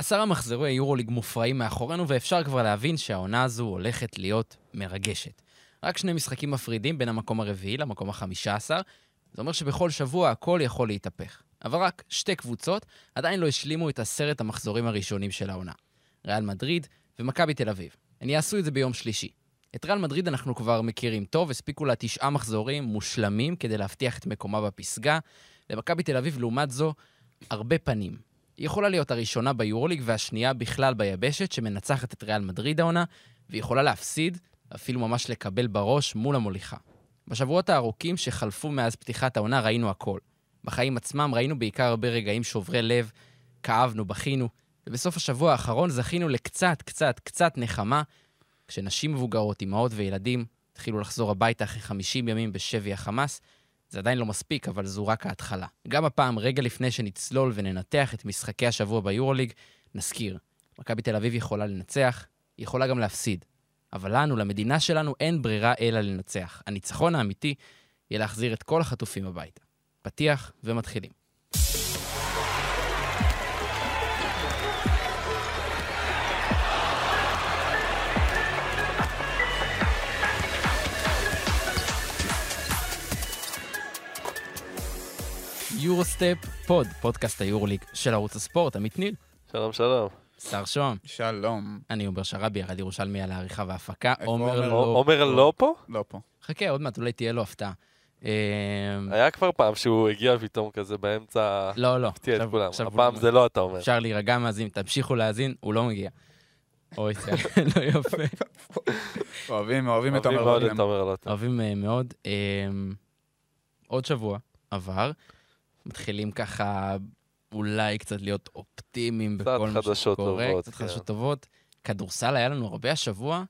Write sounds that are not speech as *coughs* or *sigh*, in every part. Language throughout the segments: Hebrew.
עשרה מחזורי יורוליג מופרעים מאחורינו, ואפשר כבר להבין שהעונה הזו הולכת להיות מרגשת. רק שני משחקים מפרידים בין המקום הרביעי למקום החמישה עשר, זה אומר שבכל שבוע הכל יכול להתהפך. אבל רק שתי קבוצות עדיין לא השלימו את עשרת המחזורים הראשונים של העונה. ריאל מדריד ומכבי תל אביב. הן יעשו את זה ביום שלישי. את ריאל מדריד אנחנו כבר מכירים טוב, הספיקו לה תשעה מחזורים מושלמים כדי להבטיח את מקומה בפסגה. למכבי תל אביב, לעומת זו, הרבה פנים. היא יכולה להיות הראשונה ביורוליג והשנייה בכלל ביבשת שמנצחת את ריאל מדריד העונה, והיא יכולה להפסיד, אפילו ממש לקבל בראש מול המוליכה. בשבועות הארוכים שחלפו מאז פתיחת העונה ראינו הכל. בחיים עצמם ראינו בעיקר הרבה רגעים שוברי לב, כאבנו, בכינו, ובסוף השבוע האחרון זכינו לקצת, קצת, קצת נחמה, כשנשים מבוגרות, אמהות וילדים התחילו לחזור הביתה אחרי 50 ימים בשבי החמאס. זה עדיין לא מספיק, אבל זו רק ההתחלה. גם הפעם, רגע לפני שנצלול וננתח את משחקי השבוע ביורוליג, נזכיר, מכבי תל אביב יכולה לנצח, היא יכולה גם להפסיד. אבל לנו, למדינה שלנו, אין ברירה אלא לנצח. הניצחון האמיתי יהיה להחזיר את כל החטופים הביתה. פתיח ומתחילים. יורוסטפ פוד, פודקאסט היורוליג של ערוץ הספורט, עמית ניר. שלום, שלום. שר שוהם. שלום. אני עומר שרבי, ירד ירושלמי על העריכה וההפקה. עומר? לא... עומר לא פה? לא פה. חכה, עוד מעט, אולי תהיה לו הפתעה. אה, היה כבר פעם שהוא הגיע פתאום כזה באמצע, לא, לא. הפתיע את כולם. הפעם לא- זה לא אתה אומר. אפשר להירגע מאזין, תמשיכו להאזין, הוא לא מגיע. אוי, זה *laughs* לא יפה. *laughs* אוהבים, אוהבים את עומר. את עומר לוטם. אוהבים אה, מאוד. אה, עוד שבוע עבר, מתחילים ככה אולי קצת להיות אופטימיים בכל מה חדשות שקורה. טובות, קצת כן. חדשות טובות. כדורסל היה לנו הרבה השבוע,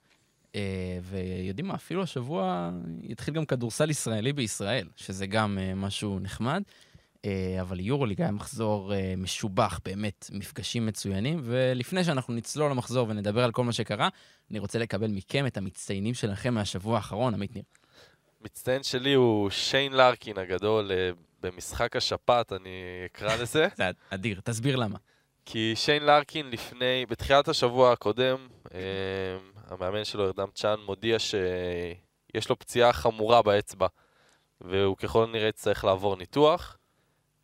אה, ויודעים מה, אפילו השבוע יתחיל גם כדורסל ישראלי בישראל, שזה גם אה, משהו נחמד. אה, אבל יורוליג היה מחזור אה, משובח, באמת, מפגשים מצוינים. ולפני שאנחנו נצלול למחזור ונדבר על כל מה שקרה, אני רוצה לקבל מכם את המצטיינים שלכם מהשבוע האחרון, עמית ניר. מצטיין שלי הוא שיין לארקין הגדול במשחק השפעת, אני אקרא לזה. *laughs* זה אדיר, תסביר למה. כי שיין לארקין לפני, בתחילת השבוע הקודם, אה, המאמן שלו, ארדם צ'אן, מודיע שיש לו פציעה חמורה באצבע, והוא ככל הנראה יצטרך לעבור ניתוח.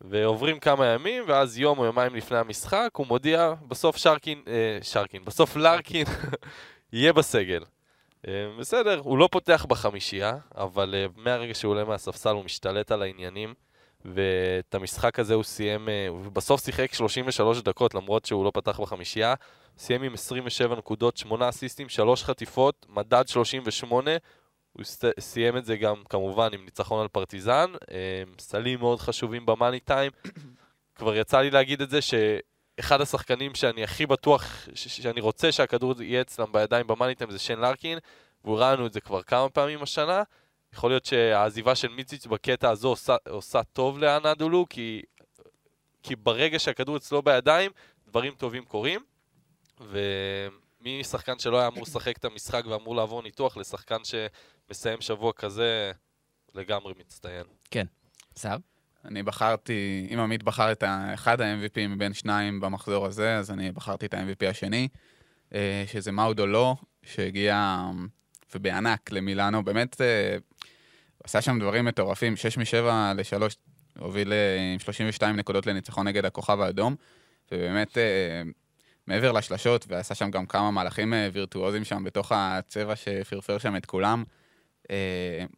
ועוברים כמה ימים, ואז יום או יומיים לפני המשחק, הוא מודיע, בסוף שרקין, אה, שרקין, בסוף לארקין *laughs* יהיה בסגל. אה, בסדר, הוא לא פותח בחמישייה, אבל אה, מהרגע שהוא עולה מהספסל הוא משתלט על העניינים, ואת המשחק הזה הוא סיים, אה, הוא בסוף שיחק 33 דקות, למרות שהוא לא פתח בחמישייה, סיים עם 27 נקודות, 8 אסיסטים, 3 חטיפות, מדד 38, הוא סיים את זה גם כמובן עם ניצחון על פרטיזן, אה, סלים מאוד חשובים במאני טיים. *coughs* כבר יצא לי להגיד את זה שאחד השחקנים שאני הכי בטוח שאני רוצה שהכדור יהיה אצלם בידיים במאני טיים זה שיין לארקין, והוא ראה לנו את זה כבר כמה פעמים השנה. יכול להיות שהעזיבה של מיציץ' בקטע הזו עושה, עושה טוב לאנדולו, כי, כי ברגע שהכדור אצלו בידיים, דברים טובים קורים. ומשחקן שלא היה אמור לשחק את המשחק ואמור לעבור ניתוח לשחקן שמסיים שבוע כזה, לגמרי מצטיין. סער? אני בחרתי, אם עמית בחר את אחד ה-MVP מבין שניים במחזור הזה, אז אני בחרתי את ה-MVP השני, אה, שזה מאודו לא, שהגיע ובענק למילאנו. באמת, אה, עשה שם דברים מטורפים, 6 מ-7 ל-3, הוביל אה, עם 32 נקודות לניצחון נגד הכוכב האדום, ובאמת, אה, מעבר לשלשות, ועשה שם גם כמה מהלכים וירטואוזיים שם בתוך הצבע שפרפר שם את כולם.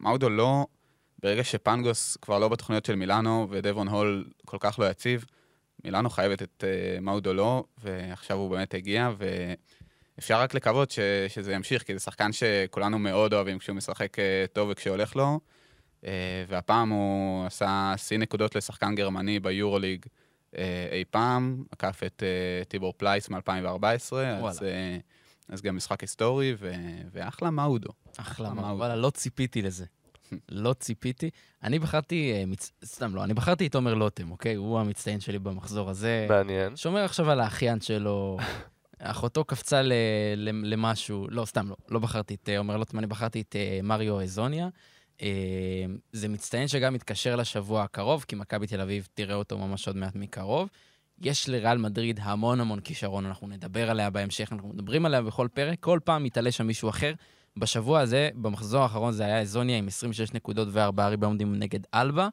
מאודו לא... ברגע שפנגוס כבר לא בתוכניות של מילאנו ודבון הול כל כך לא יציב, מילאנו חייבת את uh, מאודו לו, ועכשיו הוא באמת הגיע, ואפשר רק לקוות ש, שזה ימשיך, כי זה שחקן שכולנו מאוד אוהבים כשהוא משחק uh, טוב וכשהולך לו, uh, והפעם הוא עשה שיא נקודות לשחקן גרמני ביורוליג uh, אי פעם, עקף את טיבור פלייס מ-2014, אז, אז גם משחק היסטורי, ו, ואחלה מאודו. אחלה, הוא? וואלה, לא ציפיתי לזה. *laughs* לא ציפיתי. אני בחרתי, אה, מצ- סתם לא, אני בחרתי את עומר לוטם, אוקיי? הוא המצטיין שלי במחזור הזה. מעניין. שומר עכשיו על האחיין שלו, *laughs* אחותו קפצה ל- ל- למשהו, לא, סתם לא, לא בחרתי את אה, עומר לוטם, אני בחרתי את אה, מריו אזוניה. אה, זה מצטיין שגם מתקשר לשבוע הקרוב, כי מכבי תל אביב תראה אותו ממש עוד מעט מקרוב. יש לריאל מדריד המון המון כישרון, אנחנו נדבר עליה בהמשך, אנחנו מדברים עליה בכל פרק, כל פעם מתעלה שם מישהו אחר. בשבוע הזה, במחזור האחרון זה היה אזוניה עם 26 נקודות וארבעה ריבאונדים נגד אלבה.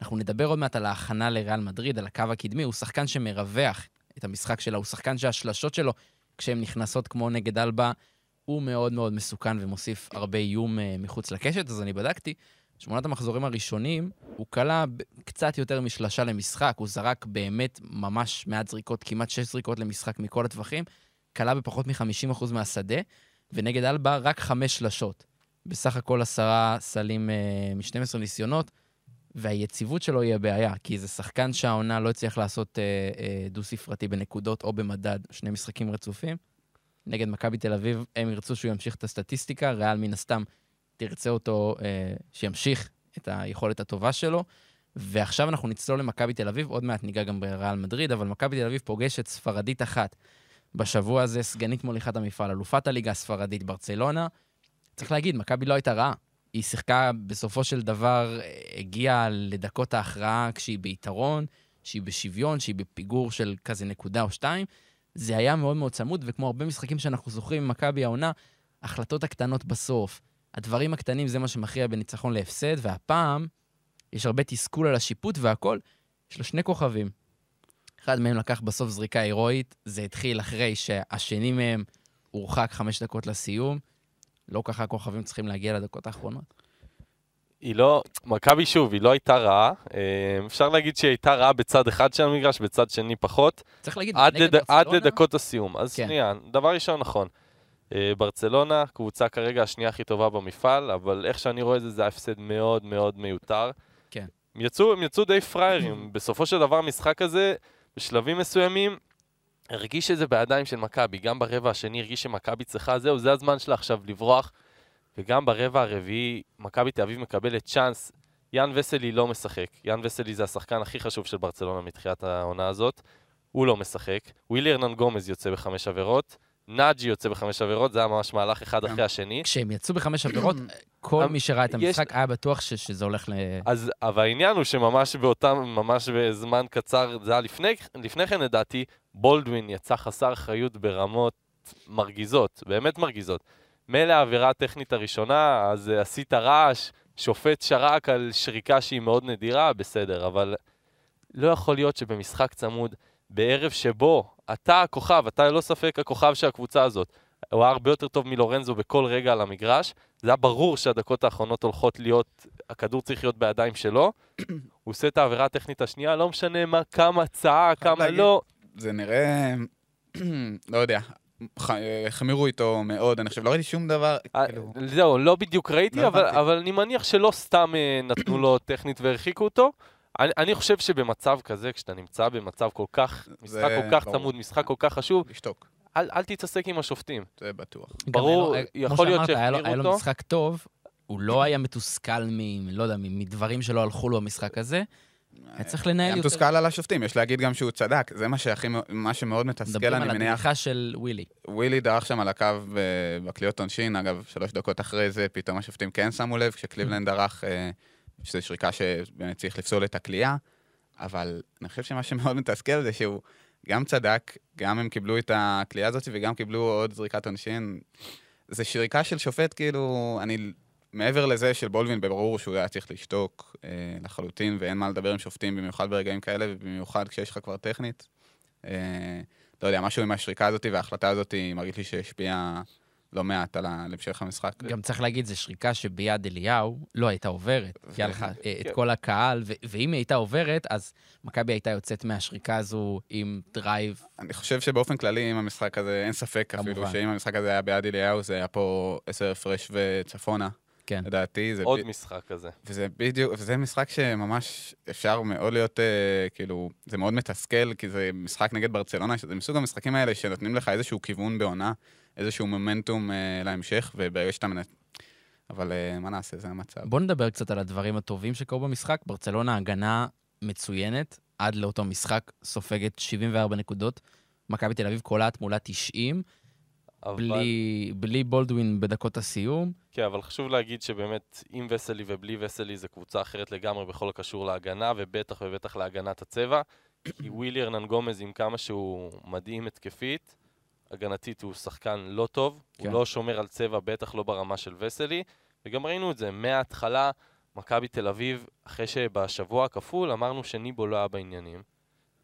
אנחנו נדבר עוד מעט על ההכנה לריאל מדריד, על הקו הקדמי, הוא שחקן שמרווח את המשחק שלה, הוא שחקן שהשלשות שלו, כשהן נכנסות כמו נגד אלבה, הוא מאוד מאוד מסוכן ומוסיף הרבה איום uh, מחוץ לקשת, אז אני בדקתי. שמונת המחזורים הראשונים, הוא כלה קצת יותר משלשה למשחק, הוא זרק באמת ממש מעט זריקות, כמעט שש זריקות למשחק מכל הטווחים, כלה בפחות מ-50% מהשדה, ונגד אלבה רק חמש שלשות. בסך הכל עשרה סלים uh, מ-12 ניסיונות, והיציבות שלו היא הבעיה, כי זה שחקן שהעונה לא הצליח לעשות uh, uh, דו-ספרתי בנקודות או במדד, שני משחקים רצופים. נגד מכבי תל אביב, הם ירצו שהוא ימשיך את הסטטיסטיקה, ריאל מן הסתם תרצה אותו אה, שימשיך את היכולת הטובה שלו. ועכשיו אנחנו נצלול למכבי תל אביב, עוד מעט ניגע גם בריאל מדריד, אבל מכבי תל אביב פוגשת ספרדית אחת. בשבוע הזה סגנית מוליכת המפעל, אלופת הליגה הספרדית ברצלונה. צריך להגיד, מכבי לא הייתה רעה. היא שיחקה בסופו של דבר, הגיעה לדקות ההכרעה כשהיא ביתרון, שהיא בשוויון, שהיא בפיגור של כזה נקודה או שתיים. זה היה מאוד מאוד צמוד, וכמו הרבה משחקים שאנחנו זוכרים ממכבי העונה, ההחלטות הקטנות בסוף, הדברים הקטנים זה מה שמכריע בניצחון להפסד, והפעם יש הרבה תסכול על השיפוט והכל. יש לו שני כוכבים. אחד מהם לקח בסוף זריקה הירואית, זה התחיל אחרי שהשני מהם הורחק חמש דקות לסיום. לא ככה הכוכבים צריכים להגיע לדקות האחרונות. היא לא, מכבי שוב, היא לא הייתה רעה. אה, אפשר להגיד שהיא הייתה רעה בצד אחד של המגרש, בצד שני פחות. צריך להגיד, עד, נגד לד... עד ברצלונה, לדקות הסיום. אז כן. שנייה, דבר ראשון, נכון. אה, ברצלונה, קבוצה כרגע השנייה הכי טובה במפעל, אבל איך שאני רואה את זה, זה הפסד מאוד מאוד מיותר. כן. הם יצאו, הם יצאו די פראיירים. בסופו של דבר, המשחק הזה, בשלבים מסוימים, הרגיש את זה בידיים של מכבי. גם ברבע השני הרגיש שמכבי צריכה, זהו, זה הזמן שלה עכשיו לברוח. וגם ברבע הרביעי, מכבי תל אביב מקבלת צ'אנס. יאן וסלי לא משחק. יאן וסלי זה השחקן הכי חשוב של ברצלונה מתחילת העונה הזאת. הוא לא משחק. ווילי ארנן גומז יוצא בחמש עבירות. נאג'י יוצא בחמש עבירות, זה היה ממש מהלך אחד. אחרי השני. כשהם יצאו בחמש עבירות, *clears throat* כל מי שראה את יש- המשחק היה בטוח ש- שזה הולך ל... אז, אבל העניין הוא שממש באותם, ממש בזמן קצר, זה היה לפני, לפני כן לדעתי, בולדווין יצא חסר אחריות ברמות מרגיזות, באמת מרגיזות. מילא העבירה הטכנית הראשונה, אז אה, עשית רעש, שופט שרק על שריקה שהיא מאוד נדירה, בסדר, אבל לא יכול להיות שבמשחק צמוד, בערב שבו אתה הכוכב, אתה ללא ספק הכוכב של הקבוצה הזאת, הוא היה הרבה יותר טוב מלורנזו בכל רגע על המגרש, זה היה ברור שהדקות האחרונות הולכות להיות, הכדור צריך להיות בידיים שלו. *clears throat* הוא עושה את העבירה הטכנית השנייה, לא משנה מה, כמה צעק, חייב כמה לא. זה נראה, *clears throat* לא יודע, החמירו איתו מאוד, אני חושב, לא ראיתי שום דבר, אה, כאילו, זהו, לא בדיוק ראיתי, לא. אבל אני מניח שלא סתם אה, נתנו לו טכנית והרחיקו אותו. אני, אני חושב שבמצב כזה, כשאתה נמצא במצב כל כך, זה משחק כל כך ברור. צמוד, משחק כל כך חשוב, לשתוק, אל, אל תתעסק עם השופטים. זה בטוח. ברור, היה לו- יכול כמו להיות שאמרת, היה לו- שהחמירו היה לו אותו. משחק טוב, הוא לא היה מתוסכל מ... לא יודע, מ- מדברים שלא הלכו לו במשחק הזה. היה צריך לנהל היה יותר. מתוסכל על השופטים, יש להגיד גם שהוא צדק, זה מה שהכי, מה שמאוד מתסכל, מדברים אני על מניח. הדריכה של ווילי. ווילי דרך שם על הקו ב- בקליעות עונשין, אגב, שלוש דקות אחרי זה, פתאום השופטים כן שמו לב, כשקליבלנד דרך, אה, שזו שריקה שבאמת צריך לפסול את הקליעה, אבל אני חושב שמה שמאוד מתסכל זה שהוא גם צדק, גם הם קיבלו את הקליעה הזאת וגם קיבלו עוד זריקת עונשין. זה שריקה של שופט, כאילו, אני... מעבר לזה של בולדווין, ברור שהוא היה צריך לשתוק אה, לחלוטין, ואין מה לדבר עם שופטים, במיוחד ברגעים כאלה, ובמיוחד כשיש לך כבר טכנית. אה, לא יודע, משהו עם השריקה הזאת וההחלטה הזאת מרגיש לי שהשפיעה לא מעט על המשך המשחק. גם צריך להגיד, זו שריקה שביד אליהו לא הייתה עוברת. כי היה לך אה, את כן. כל הקהל, ואם היא הייתה עוברת, אז מכבי הייתה יוצאת מהשריקה הזו עם drive. אני חושב שבאופן כללי, אם המשחק הזה, אין ספק אפילו. שאם המשחק הזה היה ביד אליהו, זה היה פה עשר הפרש וצפונה, כן. לדעתי. זה עוד ב- משחק כזה. וזה בדיוק, וזה משחק שממש אפשר מאוד להיות, אה, כאילו, זה מאוד מתסכל, כי זה משחק נגד ברצלונה, שזה מסוג המשחקים האלה שנותנים לך איזשהו כיוון בעונה, איזשהו מומנטום אה, להמשך, וברגע שאתה מנ... אבל אה, מה נעשה, זה המצב. בואו נדבר קצת על הדברים הטובים שקרו במשחק. ברצלונה הגנה מצוינת, עד לאותו משחק סופגת 74 נקודות. מכבי תל אביב קולעת מולה 90, אבל... בלי, בלי בולדווין בדקות הסיום. כן, אבל חשוב להגיד שבאמת, עם וסלי ובלי וסלי זה קבוצה אחרת לגמרי בכל הקשור להגנה, ובטח ובטח להגנת הצבע. כי ווילי ארנן גומז, עם כמה שהוא מדהים התקפית, הגנתית הוא שחקן לא טוב, כן. הוא לא שומר על צבע, בטח לא ברמה של וסלי, וגם ראינו את זה מההתחלה, מכבי תל אביב, אחרי שבשבוע הכפול אמרנו שניבו לא היה בעניינים.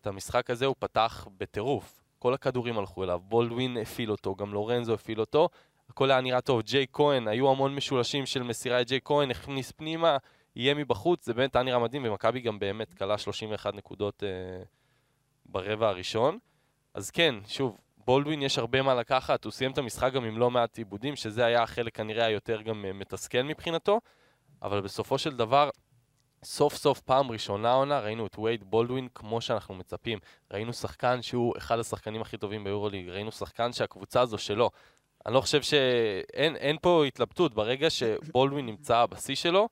את המשחק הזה הוא פתח בטירוף. כל הכדורים הלכו אליו, בולדווין הפעיל אותו, גם לורנזו הפעיל אותו, הכל היה נראה טוב. ג'יי כהן, היו המון משולשים של מסירה את ג'יי כהן, הכניס פנימה, יהיה מבחוץ, זה באמת היה נראה מדהים, ומכבי גם באמת כלה 31 נקודות אה, ברבע הראשון. אז כן, שוב, בולדווין יש הרבה מה לקחת, הוא סיים את המשחק גם עם לא מעט עיבודים, שזה היה החלק כנראה היותר גם אה, מתסכל מבחינתו, אבל בסופו של דבר, סוף סוף פעם ראשונה עונה ראינו את וייד בולדווין כמו שאנחנו מצפים. ראינו שחקן שהוא אחד השחקנים הכי טובים ביורוליג, ראינו שחקן שהקבוצה הזו שלו. אני לא חושב שאין אין פה התלבטות, ברגע שבולדווין נמצא בשיא שלו,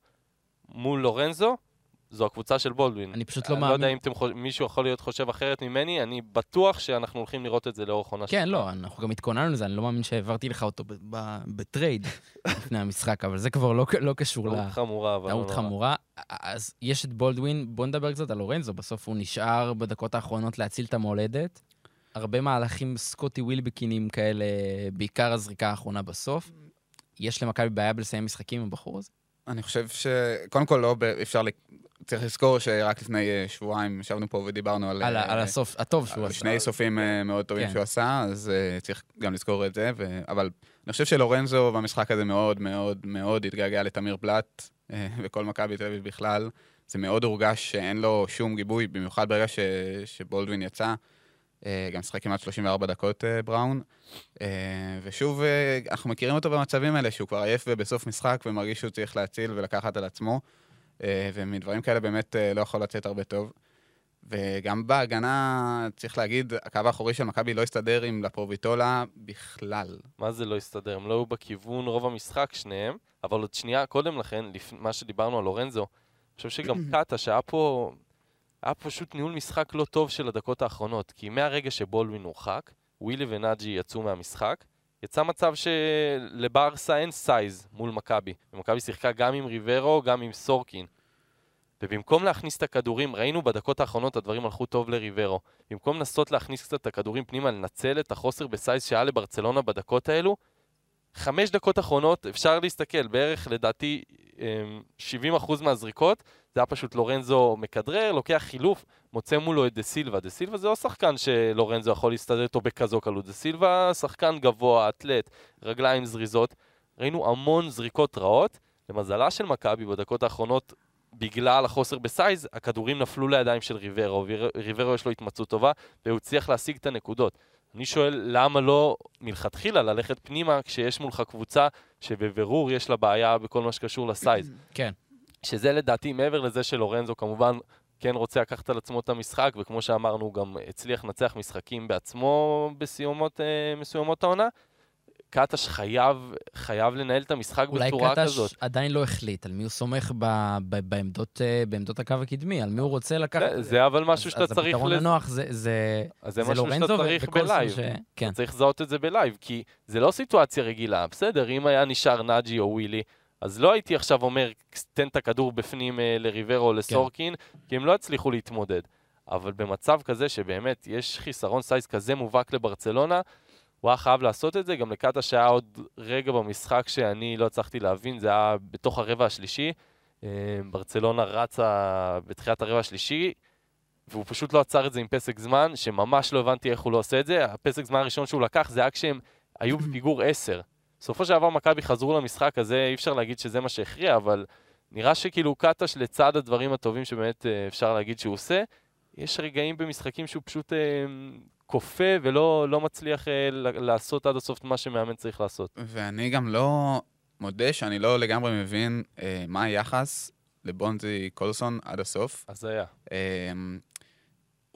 מול לורנזו, זו הקבוצה של בולדווין. אני פשוט לא אני לא יודע מאמין. אם אתם חוש... מישהו יכול להיות חושב אחרת ממני, אני בטוח שאנחנו הולכים לראות את זה לאורך עונה כן, לא, אנחנו גם התכוננו לזה, אני לא מאמין שהעברתי לך אותו ב- ב- ב trade *laughs* לפני המשחק, אבל זה כבר לא, לא קשור ל... טעות חמורה, אבל... לא טעות נורא. חמורה. אז יש את בולדווין, בוא נדבר קצת על לורנזו, בסוף הוא נשאר בדקות האחרונות להציל את המולדת. הרבה מהלכים סקוטי ווילבקינים כאלה, בעיקר הזריקה האחרונה בסוף. יש למכבי בעיה בלסיים משחקים עם הבחור הזה? אני חושב ש... קודם כל, לא אפשר... צריך לזכור שרק לפני אה, שבועיים ישבנו פה ודיברנו על... על אה, על הסוף, הטוב שהוא על עשה. שני סופים אה, מאוד טובים כן. שהוא עשה, אז צריך גם לזכור את זה. ו... אבל אני חושב שלורנזו במשחק הזה מאוד מאוד מאוד התגעגע לתמיר אה, וכל מכבי תל אביב בכלל. זה מאוד הורגש שאין לו שום גיבוי, במיוחד ברגע ש... שבולדווין יצא. גם שיחק כמעט 34 דקות בראון. ושוב, אנחנו מכירים אותו במצבים האלה, שהוא כבר עייף ובסוף משחק ומרגיש שהוא צריך להציל ולקחת על עצמו. אה, ומדברים כאלה באמת אה, לא יכול לצאת הרבה טוב. וגם בהגנה, צריך להגיד, הקו האחורי של מכבי לא הסתדר עם לפרוביטולה בכלל. מה זה לא הסתדר? הם לא היו בכיוון רוב המשחק שניהם, אבל עוד שנייה קודם לכן, לפ... מה שדיברנו על לורנזו, אני חושב שגם *clears throat* קאטה, שהיה פה... היה פשוט ניהול משחק לא טוב של הדקות האחרונות, כי מהרגע שבולדווין הורחק, ווילי ונאג'י יצאו מהמשחק, יצא מצב שלברסה אין size מול מכבי. ומכבי שיחקה גם עם ריברו, גם עם סורקין. ובמקום להכניס את הכדורים, ראינו בדקות האחרונות הדברים הלכו טוב לריברו. במקום לנסות להכניס קצת את הכדורים פנימה, לנצל את החוסר ב size שהיה לברצלונה בדקות האלו, חמש דקות אחרונות, אפשר להסתכל, בערך לדעתי אמ, 70% מהזריקות, זה היה פשוט לורנזו מכדרר, לוקח חילוף, מוצא מולו את דה סילבה. דה סילבה זה לא שחקן שלורנזו יכול להסתדר איתו בכזו קלות. דה סילבה שחקן גבוה, אתלט, רגליים זריזות. ראינו המון זריקות רעות. למזלה של מכבי בדקות האחרונות, בגלל החוסר ב size, הכדורים נפלו לידיים של ריברו. ריברו יש לו התמצאות טובה, והוא הצליח להשיג את הנקודות. אני שואל, למה לא מלכתחילה ללכת פנימה כשיש מולך קבוצה שבבירור יש לה בעיה בכל מה שקשור ל size? כן. שזה לדעתי, מעבר לזה שלורנזו כמובן כן רוצה לקחת על עצמו את המשחק, וכמו שאמרנו, הוא גם הצליח לנצח משחקים בעצמו בסיומות אה, מסוימות העונה. קטש חייב, חייב לנהל את המשחק אולי בצורה קטש כזאת. עדיין לא החליט על מי הוא סומך ב- ב- בעמדות, אה, בעמדות הקו הקדמי, על מי הוא רוצה לקחת. זה, זה אבל משהו אז- שאתה אז צריך... הפתרון לז- הנוח זה, זה, אז זה זה משהו שאתה לורנזו צריך ב live. ש... כן. אתה צריך לזהות את זה ב live, כי זה לא סיטואציה רגילה. בסדר, אם היה נשאר נאג'י או ווילי, אז לא הייתי עכשיו אומר, תן את הכדור בפנים אה, לריברו או לסורקין, כי הם לא הצליחו להתמודד. אבל במצב כזה שבאמת יש חיסרון סייז כזה מובהק לברצלונה, הוא היה חייב לעשות את זה. גם לקאטה שהיה עוד רגע במשחק שאני לא הצלחתי להבין, זה היה בתוך הרבע השלישי. אה, ברצלונה רצה בתחילת הרבע השלישי, והוא פשוט לא עצר את זה עם פסק זמן, שממש לא הבנתי איך הוא לא עושה את זה. הפסק זמן הראשון שהוא לקח זה היה כשהם היו בפיגור 10. בסופו של דבר מכבי חזרו למשחק הזה, אי אפשר להגיד שזה מה שהכריע, אבל נראה שכאילו קטש לצד הדברים הטובים שבאמת אה, אפשר להגיד שהוא עושה, יש רגעים במשחקים שהוא פשוט אה, כופה ולא לא מצליח אה, לעשות עד הסוף את מה שמאמן צריך לעשות. ואני גם לא מודה שאני לא לגמרי מבין אה, מה היחס לבונזי קולסון עד הסוף. אז היה.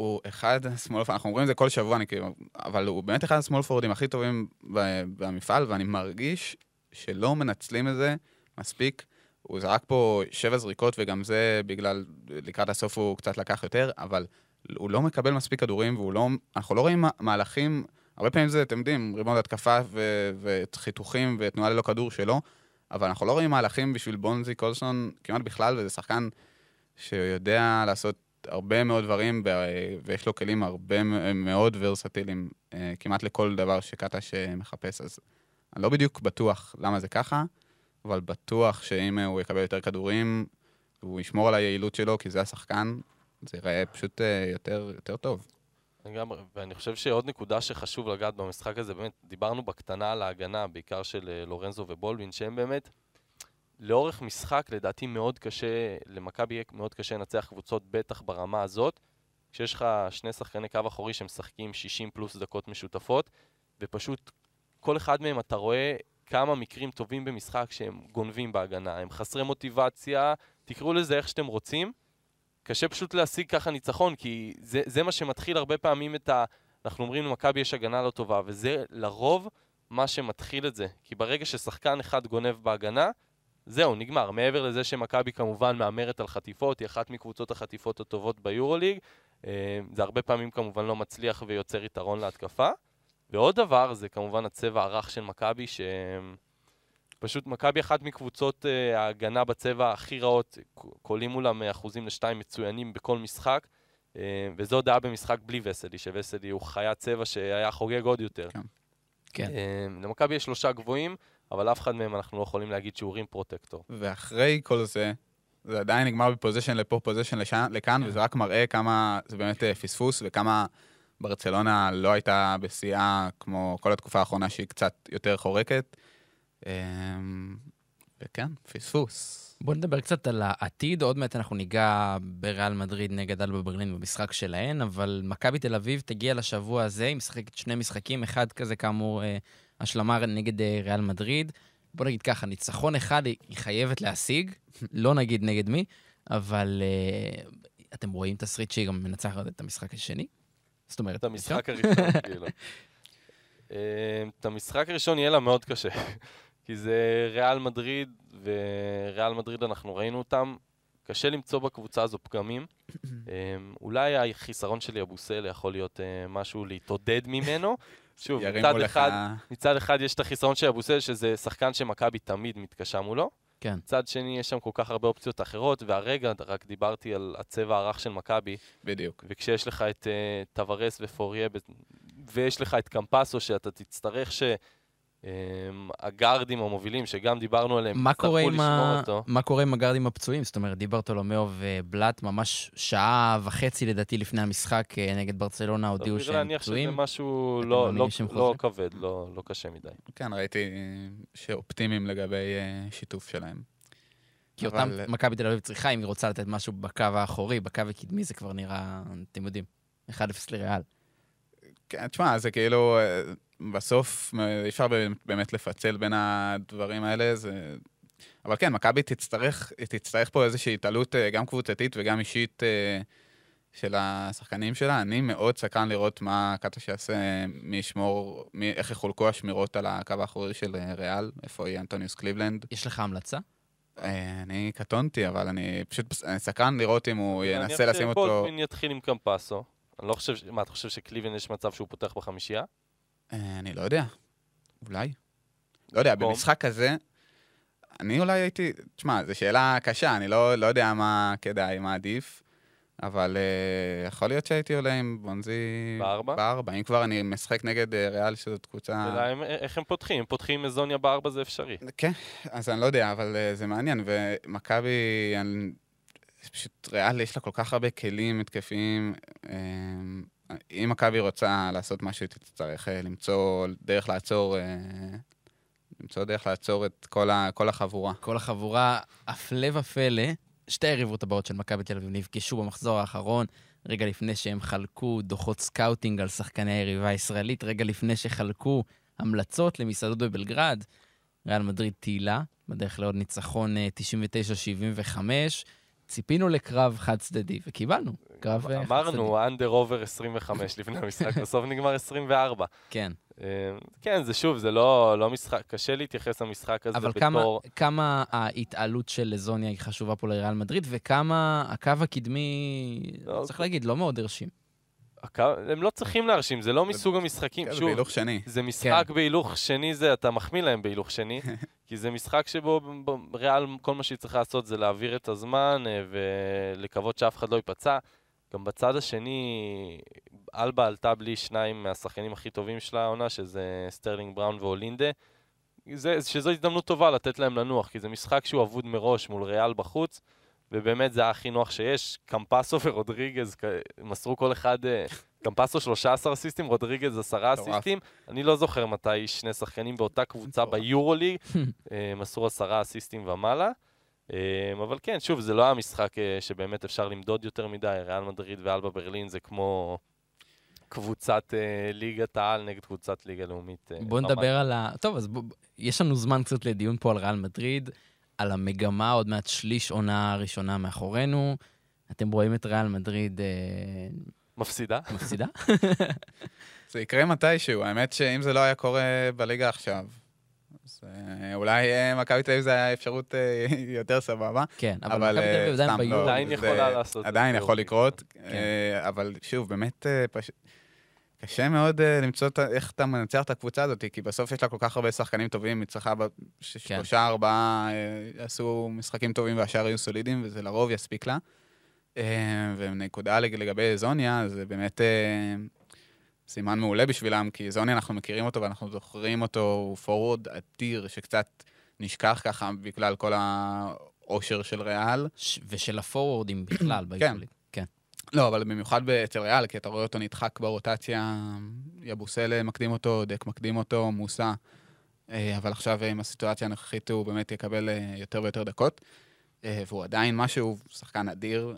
הוא אחד השמאל, אנחנו אומרים את זה כל שבוע, אני כאילו, אבל הוא באמת אחד השמאל פורדים הכי טובים במפעל, ואני מרגיש שלא מנצלים את זה מספיק. הוא זרק פה שבע זריקות, וגם זה בגלל, לקראת הסוף הוא קצת לקח יותר, אבל הוא לא מקבל מספיק כדורים, והוא לא, לא רואים מה- מהלכים, הרבה פעמים זה, אתם יודעים, ריבון התקפה ו- וחיתוכים ותנועה ללא כדור שלו, אבל אנחנו לא רואים מהלכים בשביל בונזי קולסון כמעט בכלל, וזה שחקן שיודע לעשות הרבה מאוד דברים, ויש לו כלים הרבה מאוד ורסטיליים, אה, כמעט לכל דבר שקטש אה, מחפש. אז אני לא בדיוק בטוח למה זה ככה, אבל בטוח שאם הוא יקבל יותר כדורים, והוא ישמור על היעילות שלו, כי זה השחקן, זה ייראה פשוט אה, יותר, יותר טוב. לגמרי, ואני חושב שעוד נקודה שחשוב לגעת במשחק הזה, באמת, דיברנו בקטנה על ההגנה, בעיקר של אה, לורנזו ובולדווין, שהם באמת, לאורך משחק, לדעתי מאוד קשה, למכבי יהיה מאוד קשה לנצח קבוצות, בטח ברמה הזאת, כשיש לך שני שחקני קו אחורי שמשחקים 60 פלוס דקות משותפות, ופשוט כל אחד מהם אתה רואה כמה מקרים טובים במשחק שהם גונבים בהגנה, הם חסרי מוטיבציה, תקראו לזה איך שאתם רוצים. קשה פשוט להשיג ככה ניצחון, כי זה, זה מה שמתחיל הרבה פעמים את ה... אנחנו אומרים למכבי יש הגנה לא טובה, וזה לרוב מה שמתחיל את זה. כי ברגע ששחקן אחד גונב בהגנה, זהו, נגמר. מעבר לזה שמכבי כמובן מהמרת על חטיפות, היא אחת מקבוצות החטיפות הטובות ביורוליג, אה, זה הרבה פעמים כמובן לא מצליח ויוצר יתרון להתקפה. ועוד דבר, זה כמובן הצבע הרך של מכבי, שפשוט מכבי אחת מקבוצות uh, ההגנה בצבע הכי רעות, קולים מולם אחוזים לשתיים מצוינים בכל משחק, uh, וזו הודעה במשחק בלי וסלי, שווסלי הוא חיית צבע שהיה חוגג עוד יותר. כן. כן. למכבי יש שלושה גבוהים, אבל אף אחד מהם אנחנו לא יכולים להגיד שהוא rim protector. ואחרי כל זה, זה עדיין נגמר ב possession לפה, possession לכאן, וזה רק מראה כמה זה באמת אה, פספוס, וכמה ברצלונה לא הייתה בשיאה כמו כל התקופה האחרונה שהיא קצת יותר חורקת. אמ, וכן, פספוס. בוא נדבר קצת על העתיד, עוד מעט אנחנו ניגע בריאל מדריד נגד אלבה ברלין במשחק שלהן, אבל מכבי תל אביב תגיע לשבוע הזה, היא משחקת שני משחקים, אחד כזה כאמור אה, השלמה נגד אה, ריאל מדריד. בוא נגיד ככה, ניצחון אחד היא חייבת להשיג, *laughs* לא נגיד נגד מי, אבל אה, אתם רואים תסריט שהיא גם מנצחת את המשחק השני? זאת אומרת, את המשחק הראשון, *laughs* כאילו. אה, את המשחק הראשון יהיה לה מאוד קשה, *laughs* כי זה ריאל מדריד, וריאל מדריד אנחנו ראינו אותם. קשה למצוא בקבוצה הזו פגמים. *coughs* אולי החיסרון של יבוסל יכול להיות משהו להתעודד ממנו. שוב, מצד לך- אחד, מצד אחד יש את החיסרון של אבוסל, שזה שחקן שמכבי תמיד מתקשה מולו. כן. מצד שני, יש שם כל כך הרבה אופציות אחרות, והרגע רק דיברתי על הצבע הרך של מכבי, בדיוק. וכשיש לך את uh, טוורס ופוריה, ויש לך את קמפסו, שאתה תצטרך שהגארדים המובילים, שגם דיברנו עליהם, מה קורה, יצטרכו עם לשמור ה... אותו. מה קורה עם הגארדים הפצועים? זאת אומרת, דיברטולומיאו ובלאט ממש שעה וחצי לדעתי לפני המשחק אה, נגד ברצלונה הודיעו סביר שהם להניח פצועים. שזה משהו לא, לא, לא? כבד, לא, לא קשה מדי. כן, ראיתי שאופטימיים לגבי אה, שיתוף שלהם. כי אבל- אותם מכבי תל אביב צריכה, אם היא רוצה לתת משהו בקו האחורי, בקו הקדמי זה כבר נראה, אתם יודעים, 1-0 לריאל. כן, תשמע, זה כאילו, אה, בסוף אה, אי אפשר באמת לפצל בין הדברים האלה, זה... אבל כן, מכבי תצטרך, תצטרך פה איזושהי התעלות אה, גם קבוצתית וגם אישית אה, של השחקנים שלה. אני מאוד סקרן לראות מה קטש יעשה, מי ישמור, מי, איך יחולקו השמירות על הקו האחורי של ריאל, איפה יהיה אנטוניוס קליבלנד. יש לך המלצה? אני קטונתי, אבל אני פשוט אני סקרן לראות אם הוא ינסה לשים אותו... שבולדווין יתחיל עם קמפסו. אני לא חושב, מה, אתה חושב שקליבלנד יש מצב שהוא פותח בחמישייה? אה, אני לא יודע. אולי. לא יודע. במשחק הזה, אני אולי הייתי... תשמע, זו שאלה קשה, אני לא, לא יודע מה כדאי, מה עדיף, אבל uh, יכול להיות שהייתי עולה עם בונזי... בארבע? בארבע. אם כבר אני משחק נגד uh, ריאל, שזאת קבוצה... השאלה הם- איך הם פותחים? אם פותחים עם אזוניה בארבע זה אפשרי. כן, אז אני לא יודע, אבל uh, זה מעניין, ומכבי, אני- פשוט ריאל יש לה כל כך הרבה כלים התקפיים. אה, אם מכבי רוצה לעשות משהו, היא תצטרך אה, למצוא דרך לעצור, אה, למצוא דרך לעצור את כל, ה, כל החבורה. כל החבורה, הפלא ופלא, שתי היריבות הבאות של מכבי תל אביב נפגשו במחזור האחרון, רגע לפני שהם חלקו דוחות סקאוטינג על שחקני היריבה הישראלית, רגע לפני שחלקו המלצות למסעדות בבלגרד. ריאל מדריד תהילה, בדרך לעוד ניצחון אה, 99-75. ציפינו לקרב חד-צדדי, וקיבלנו. קרב אה, חד-צדדי. אמרנו, under over 25 לפני המשחק, *laughs* בסוף נגמר 24. כן. אה, כן, זה שוב, זה לא לא משחק, קשה להתייחס למשחק הזה אבל כמה, בתור... כמה ההתעלות של לזוניה היא חשובה פה לריאל מדריד, וכמה הקו הקדמי, לא, צריך להגיד, לא מאוד הרשים. הקו- הם לא צריכים להרשים, זה לא מסוג המשחקים, כן, זה שוב, בהילוך שני. זה משחק כן. בהילוך שני, זה, אתה מחמיא להם בהילוך שני, *laughs* כי זה משחק שבו ריאל, כל מה שהיא צריכה לעשות זה להעביר את הזמן אה, ולקוות שאף אחד לא ייפצע. גם בצד השני, אלבה עלתה בלי שניים מהשחקנים הכי טובים של העונה, שזה סטרלינג בראון ואולינדה. זה, שזו הזדמנות טובה לתת להם לנוח, כי זה משחק שהוא אבוד מראש מול ריאל בחוץ, ובאמת זה היה הכי נוח שיש. קמפסו *laughs* ורודריגז מסרו כל אחד, אה, קמפסו 13 אסיסטים, רודריגז 10 אסיסטים. אני לא זוכר מתי שני שחקנים באותה קבוצה ביורוליג *laughs* אה, מסרו 10 אסיסטים ומעלה. אה, אבל כן, שוב, זה לא היה משחק שבאמת אפשר למדוד יותר מדי, ריאל מדריד ואלבה ברלין זה כמו קבוצת ליגת העל נגד קבוצת ליגה לאומית. בוא נדבר על ה... טוב, אז בוא, יש לנו זמן קצת לדיון פה על ריאל מדריד. על המגמה, עוד מעט שליש עונה ראשונה מאחורינו. אתם רואים את ריאל מדריד... אה, מפסידה? מפסידה? זה יקרה מתישהו, האמת שאם זה לא היה קורה בליגה עכשיו, אז אה, אולי אה, מכבי תל אביב זה היה אפשרות יותר סבבה. כן, אבל מכבי תל אביב עדיין ביורו. עדיין יכולה לעשות. עדיין יכול לקרות, כן. אבל שוב, באמת פשוט... קשה מאוד למצוא איך אתה מנצח את הקבוצה הזאת, כי בסוף יש לה כל כך הרבה שחקנים טובים, היא צריכה ששלושה, כן. ארבעה uh, עשו משחקים טובים והשאר יהיו סולידיים, וזה לרוב יספיק לה. Uh, ונקודה לגבי זוניה, זה באמת uh, סימן מעולה בשבילם, כי זוניה, אנחנו מכירים אותו ואנחנו זוכרים אותו, הוא פורוורד אדיר, שקצת נשכח ככה בגלל כל העושר של ריאל. ושל הפורוורדים בכלל, כן. לא, אבל במיוחד אצל ריאל, כי אתה רואה אותו נדחק ברוטציה, יבוסל מקדים אותו, דק מקדים אותו, מוסה. אה, אבל עכשיו עם הסיטואציה הנוכחית הוא באמת יקבל אה, יותר ויותר דקות. אה, והוא עדיין משהו, שחקן אדיר,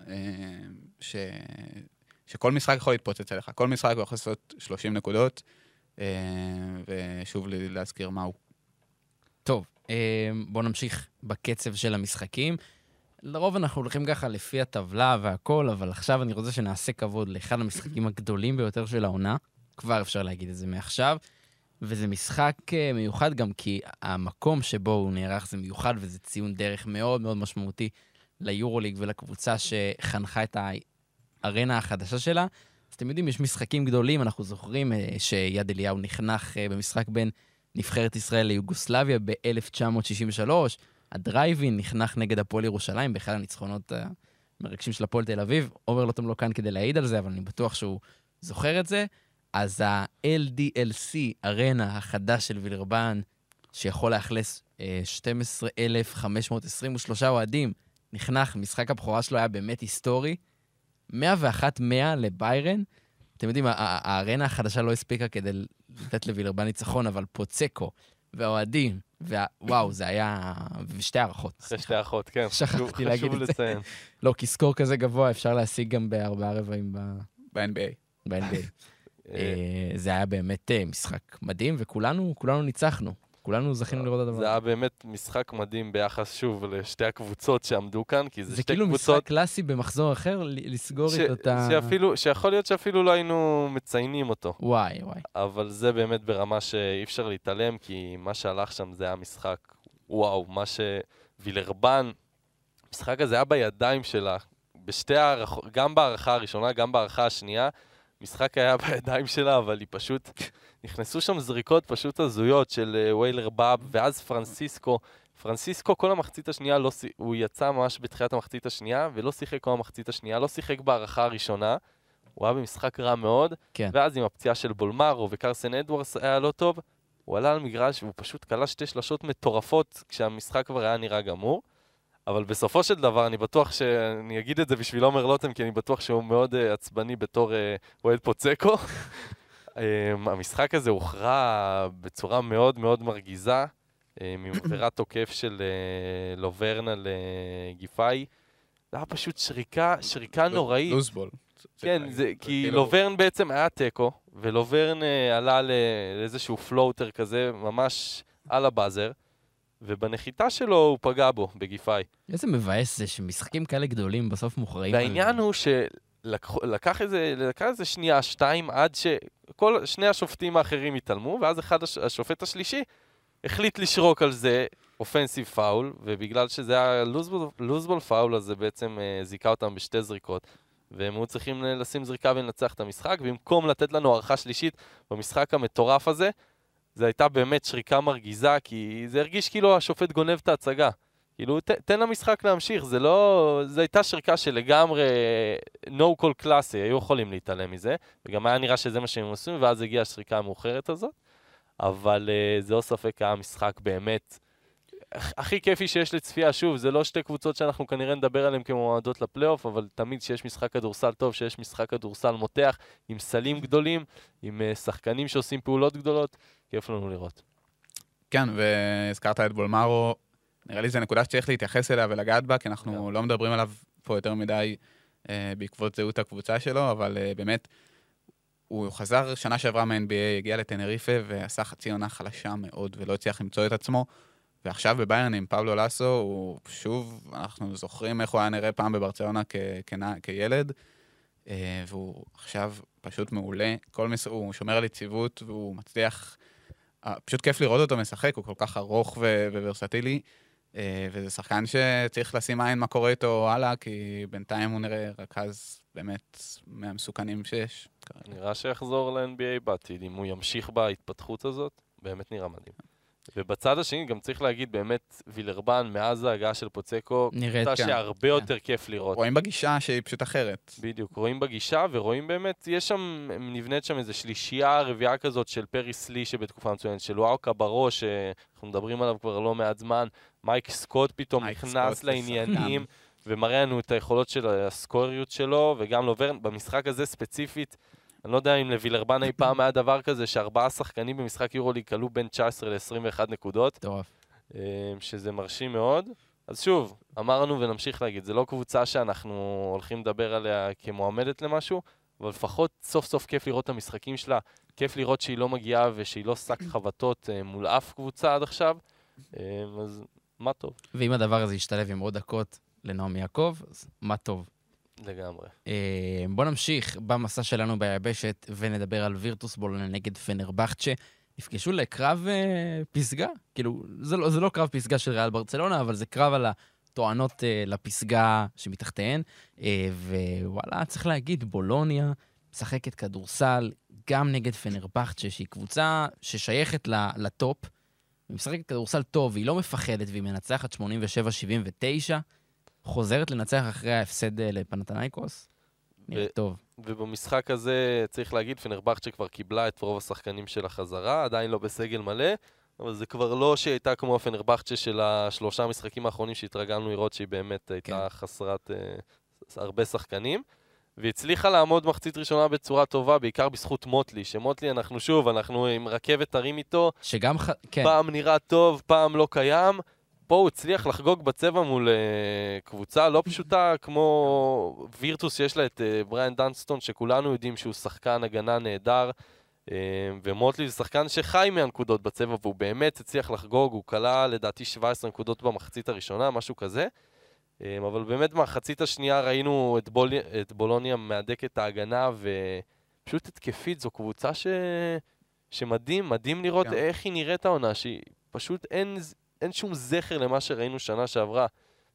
ש... שכל משחק יכול להתפוצץ עליך. כל משחק הוא יכול לעשות 30 נקודות, ושוב להזכיר מה הוא. טוב, בואו נמשיך בקצב של המשחקים. לרוב אנחנו הולכים ככה לפי הטבלה והכל, אבל עכשיו אני רוצה שנעשה כבוד לאחד המשחקים הגדולים ביותר של העונה. כבר אפשר להגיד את זה מעכשיו. וזה משחק אה, מיוחד גם כי המקום שבו הוא נערך זה מיוחד, וזה ציון דרך מאוד מאוד משמעותי ליורוליג ולקבוצה שחנכה את הארנה החדשה שלה. אז אתם יודעים, יש משחקים גדולים, אנחנו זוכרים אה, שיד אליהו נחנך אה, במשחק בין נבחרת ישראל ליוגוסלביה ב-1963, הדרייבין נחנך נגד הפועל ירושלים באחד הניצחונות המרגשים של הפועל תל אביב. עומר לוטם לא כאן כדי להעיד על זה, אבל אני בטוח שהוא זוכר את זה. אז ה-LDLC, ארנה החדש של וילרבן, שיכול לאכלס 12,523 אה, אוהדים, נחנך, משחק הבכורה שלו היה באמת היסטורי. 101-100 לביירן. אתם יודעים, הארנה החדשה לא הספיקה כדי לתת לווילרבן ניצחון, אבל פוצקו והאוהדים וואו, זה היה... ושתי הערכות. אחרי שתי הערכות, כן. *laughs* שכחתי להגיד את זה. לא, כי סקור כזה גבוה אפשר להשיג גם בארבעה רבעים ב-NBA. ב-NBA. אה, זה היה באמת אה, משחק מדהים, וכולנו ניצחנו. כולנו זכינו לראות את הדבר. זה היה באמת משחק מדהים ביחס, שוב, לשתי הקבוצות שעמדו כאן, כי זה, זה שתי כאילו קבוצות... זה כאילו משחק קלאסי במחזור אחר, לסגור ש... את אותה... שאפילו, שיכול להיות שאפילו לא היינו מציינים אותו. וואי, וואי. אבל זה באמת ברמה שאי אפשר להתעלם, כי מה שהלך שם זה היה משחק, וואו, מה שווילרבן, המשחק הזה היה בידיים שלה, בשתי הערכות, גם בהערכה הראשונה, גם בהערכה השנייה. המשחק היה בידיים שלה, אבל היא פשוט... נכנסו שם זריקות פשוט הזויות של uh, ויילר באב, ואז פרנסיסקו. פרנסיסקו כל המחצית השנייה, לא, הוא יצא ממש בתחילת המחצית השנייה, ולא שיחק כל המחצית השנייה, לא שיחק בהערכה הראשונה. הוא היה במשחק רע מאוד, כן. ואז עם הפציעה של בולמרו וקרסן אדוורס היה לא טוב, הוא עלה על מגרש והוא פשוט כלה שתי שלשות מטורפות כשהמשחק כבר היה נראה גמור. אבל בסופו של דבר, אני בטוח שאני אגיד את זה בשביל עומר לוטם, כי אני בטוח שהוא מאוד uh, עצבני בתור uh, אוהד פוצקו. um, *laughs* המשחק הזה הוכרע בצורה מאוד מאוד מרגיזה, um, *coughs* מעבירת תוקף של uh, לוברן על uh, גיפאי. זה היה פשוט שריקה, שריקה נוראית. לוזבול. כן, זה, כי כאילו... לוברן בעצם היה תיקו, ולוברן uh, עלה לאיזשהו פלוטר כזה, ממש על הבאזר. ובנחיתה שלו הוא פגע בו, בגיפאי. איזה מבאס זה שמשחקים כאלה גדולים בסוף מוכרעים. והעניין הוא שלקח איזה, לקח איזה שנייה, שתיים, עד שכל שני השופטים האחרים התעלמו, ואז אחד, השופט השלישי החליט לשרוק על זה אופנסיב פאול, ובגלל שזה היה לוזבול, לוזבול פאול, אז זה בעצם uh, זיכה אותם בשתי זריקות. והם היו צריכים לשים זריקה ולנצח את המשחק, במקום לתת לנו הערכה שלישית במשחק המטורף הזה, זו הייתה באמת שריקה מרגיזה, כי זה הרגיש כאילו השופט גונב את ההצגה. כאילו, ת, תן למשחק להמשיך, זה לא... זו הייתה שריקה שלגמרי no call קלאסי, היו יכולים להתעלם מזה, וגם היה נראה שזה מה שהם עושים, ואז הגיעה השריקה המאוחרת הזאת, אבל uh, זה לא ספק היה משחק באמת הכי כיפי שיש לצפייה. שוב, זה לא שתי קבוצות שאנחנו כנראה נדבר עליהן כמועמדות לפלייאוף, אבל תמיד כשיש משחק כדורסל טוב, כשיש משחק כדורסל מותח, עם סלים גדולים, עם uh, שחקנים שעושים פעולות גדולות, כיף לנו לראות. כן, והזכרת את בולמרו, נראה לי זו נקודה שצריך להתייחס אליה ולגעת בה, כי אנחנו yeah. לא מדברים עליו פה יותר מדי uh, בעקבות זהות הקבוצה שלו, אבל uh, באמת, הוא חזר שנה שעברה מה-NBA, הגיע לטנריפה ועשה חצי עונה חלשה מאוד ולא הצליח למצוא את עצמו. ועכשיו בביירן עם פבלו לסו, הוא שוב, אנחנו זוכרים איך הוא היה נראה פעם בברצלונה כ- כ- כילד, אה, והוא עכשיו פשוט מעולה. כל מס... הוא שומר על יציבות והוא מצליח... אה, פשוט כיף לראות אותו משחק, הוא כל כך ארוך וורסטילי, אה, וזה שחקן שצריך לשים עין מה קורה איתו הלאה, כי בינתיים הוא נראה רכז באמת מהמסוכנים שיש. נראה שיחזור ל-NBA בעתיד, אם הוא ימשיך בהתפתחות הזאת, באמת נראה מדהים. ובצד השני, גם צריך להגיד, באמת, וילרבן, מאז ההגעה של פוצקו, נראית כאן. שהרבה כן. יותר כיף לראות. רואים בגישה שהיא פשוט אחרת. בדיוק, רואים בגישה, ורואים באמת, יש שם, נבנית שם איזו שלישייה, רביעייה כזאת של פרי סלי שבתקופה מצוינת, של וואוקה בראש, שאנחנו מדברים עליו כבר לא מעט זמן, מייק סקוט פתאום מייק נכנס סקוט לעניינים, ומראה לנו את היכולות של הסקוריות שלו, וגם לוברן, במשחק הזה ספציפית, אני לא יודע אם לווילרבן אי פעם היה דבר כזה שארבעה שחקנים במשחק יורוליג כלו בין 19 ל-21 נקודות. מטורף. אה, שזה מרשים מאוד. אז שוב, אמרנו ונמשיך להגיד, זו לא קבוצה שאנחנו הולכים לדבר עליה כמועמדת למשהו, אבל לפחות סוף סוף כיף לראות את המשחקים שלה, כיף לראות שהיא לא מגיעה ושהיא לא שק חבטות אה, מול אף קבוצה עד עכשיו, אה, אז מה טוב. ואם הדבר הזה ישתלב עם עוד דקות לנעמי יעקב, אז מה טוב. לגמרי. אה, בואו נמשיך במסע שלנו ביבשת ונדבר על וירטוס בולונה נגד פנרבכצ'ה. נפגשו לקרב אה, פסגה, כאילו, זה לא, זה לא קרב פסגה של ריאל ברצלונה, אבל זה קרב על הטוענות אה, לפסגה שמתחתיהן. אה, ווואלה, צריך להגיד, בולוניה משחקת כדורסל גם נגד פנרבכצ'ה, שהיא קבוצה ששייכת לטופ. היא משחקת כדורסל טוב, היא לא מפחדת והיא מנצחת 87-79. חוזרת לנצח אחרי ההפסד אה, לפנתנייקוס. נראה טוב. ובמשחק הזה, צריך להגיד, פנרבכצ'ה כבר קיבלה את רוב השחקנים של החזרה, עדיין לא בסגל מלא, אבל זה כבר לא שהיא הייתה כמו הפנרבכצ'ה של השלושה משחקים האחרונים שהתרגלנו לראות שהיא באמת הייתה כן. חסרת uh, הרבה שחקנים. והיא הצליחה לעמוד מחצית ראשונה בצורה טובה, בעיקר בזכות מוטלי, שמוטלי, אנחנו שוב, אנחנו עם רכבת הרים איתו. שגם, ח... כן. פעם נראה טוב, פעם לא קיים. פה הוא הצליח לחגוג בצבע מול uh, קבוצה לא פשוטה כמו וירטוס, יש לה את uh, בריאן דנסטון, שכולנו יודעים שהוא שחקן הגנה נהדר, uh, ומוטלי זה שחקן שחי מהנקודות בצבע, והוא באמת הצליח לחגוג, הוא קלע לדעתי 17 נקודות במחצית הראשונה, משהו כזה. Uh, אבל באמת במחצית השנייה ראינו את, בול... את בולוניה מהדק את ההגנה, ופשוט התקפית, זו קבוצה ש... שמדהים, מדהים לראות כן. איך היא נראית העונה, שהיא פשוט אין, אין שום זכר למה שראינו שנה שעברה.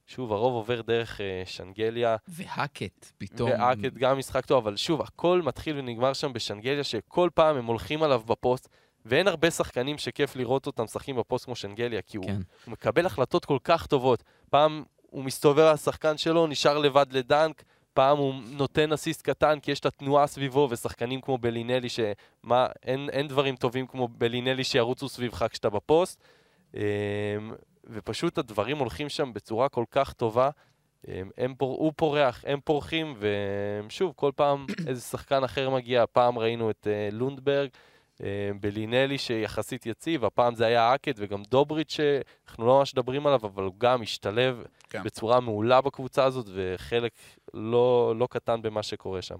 שוב, הרוב עובר דרך uh, שנגליה. והאקט, פתאום. והאקט גם משחק טוב, אבל שוב, הכל מתחיל ונגמר שם בשנגליה, שכל פעם הם הולכים עליו בפוסט, ואין הרבה שחקנים שכיף לראות אותם משחקים בפוסט כמו שנגליה, כי כן. הוא, הוא מקבל החלטות כל כך טובות. פעם הוא מסתובב על השחקן שלו, נשאר לבד לדאנק, פעם הוא נותן אסיסט קטן כי יש את התנועה סביבו, ושחקנים כמו בלינלי, שמה, אין, אין דברים טובים כמו בלינלי שירוצו סביבך כשאתה בפוסט. אמ, ופשוט הדברים הולכים שם בצורה כל כך טובה. אמ, הם פור... הוא פורח, הם פורחים, ושוב, כל פעם *coughs* איזה שחקן אחר מגיע. הפעם ראינו את uh, לונדברג, uh, בלינלי שיחסית יציב, הפעם זה היה אקד וגם דובריץ' שאנחנו לא ממש מדברים עליו, אבל הוא גם השתלב כן. בצורה מעולה בקבוצה הזאת, וחלק לא, לא קטן במה שקורה שם.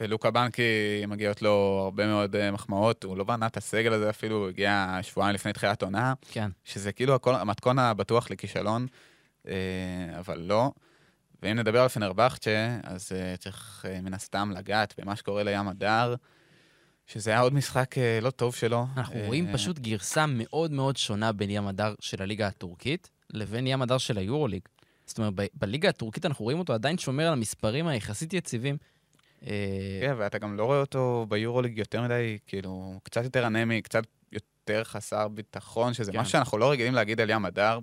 ולוקה בנקי מגיעות לו הרבה מאוד אה, מחמאות, הוא לא בנה את הסגל הזה אפילו, הוא הגיע שבועיים לפני תחילת עונה. כן. שזה כאילו הכל, המתכון הבטוח לכישלון, אה, אבל לא. ואם נדבר על פנרבכצ'ה, אז אה, צריך מן הסתם לגעת במה שקורה לים הדר, שזה היה עוד משחק לא טוב שלו. אנחנו רואים פשוט גרסה מאוד מאוד שונה בין ים הדר של הליגה הטורקית לבין ים הדר של היורוליג. זאת אומרת, בליגה הטורקית אנחנו רואים אותו עדיין שומר על המספרים היחסית יציבים. אה, כן, ואתה גם לא רואה אותו ביורוליג יותר מדי, כאילו, קצת יותר אנמי, קצת יותר חסר ביטחון, שזה כן. משהו שאנחנו לא רגילים להגיד על ים הדר.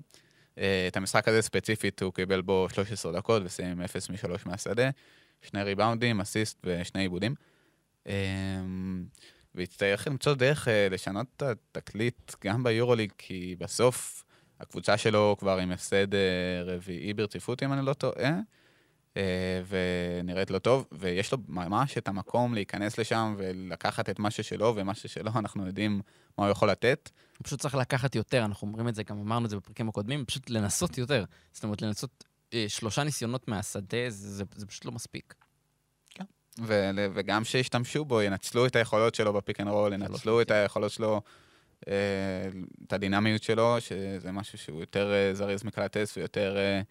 אה, את המשחק הזה ספציפית הוא קיבל בו 13 דקות וסיים עם 0 מ-3 מהשדה, שני ריבאונדים, אסיסט ושני עיבודים. אה, ויצטרך למצוא דרך לשנות את התקליט גם ביורוליג, כי בסוף הקבוצה שלו כבר עם הפסד רביעי ברציפות, אם אני לא טועה, ונראית לא טוב, ויש לו ממש את המקום להיכנס לשם ולקחת את מה ששלו, ומה ששלו *laughs* אנחנו יודעים מה הוא יכול לתת. הוא פשוט צריך לקחת יותר, אנחנו אומרים את זה, גם אמרנו את זה בפרקים הקודמים, פשוט לנסות יותר. זאת אומרת, לנסות אה, שלושה ניסיונות מהשדה, זה, זה, זה פשוט לא מספיק. ו- וגם שישתמשו בו, ינצלו את היכולות שלו ב pick and roll, ינצלו את היכולות שלו, אה, את הדינמיות שלו, שזה משהו שהוא יותר אה, זריז מקלאתס ויותר אה,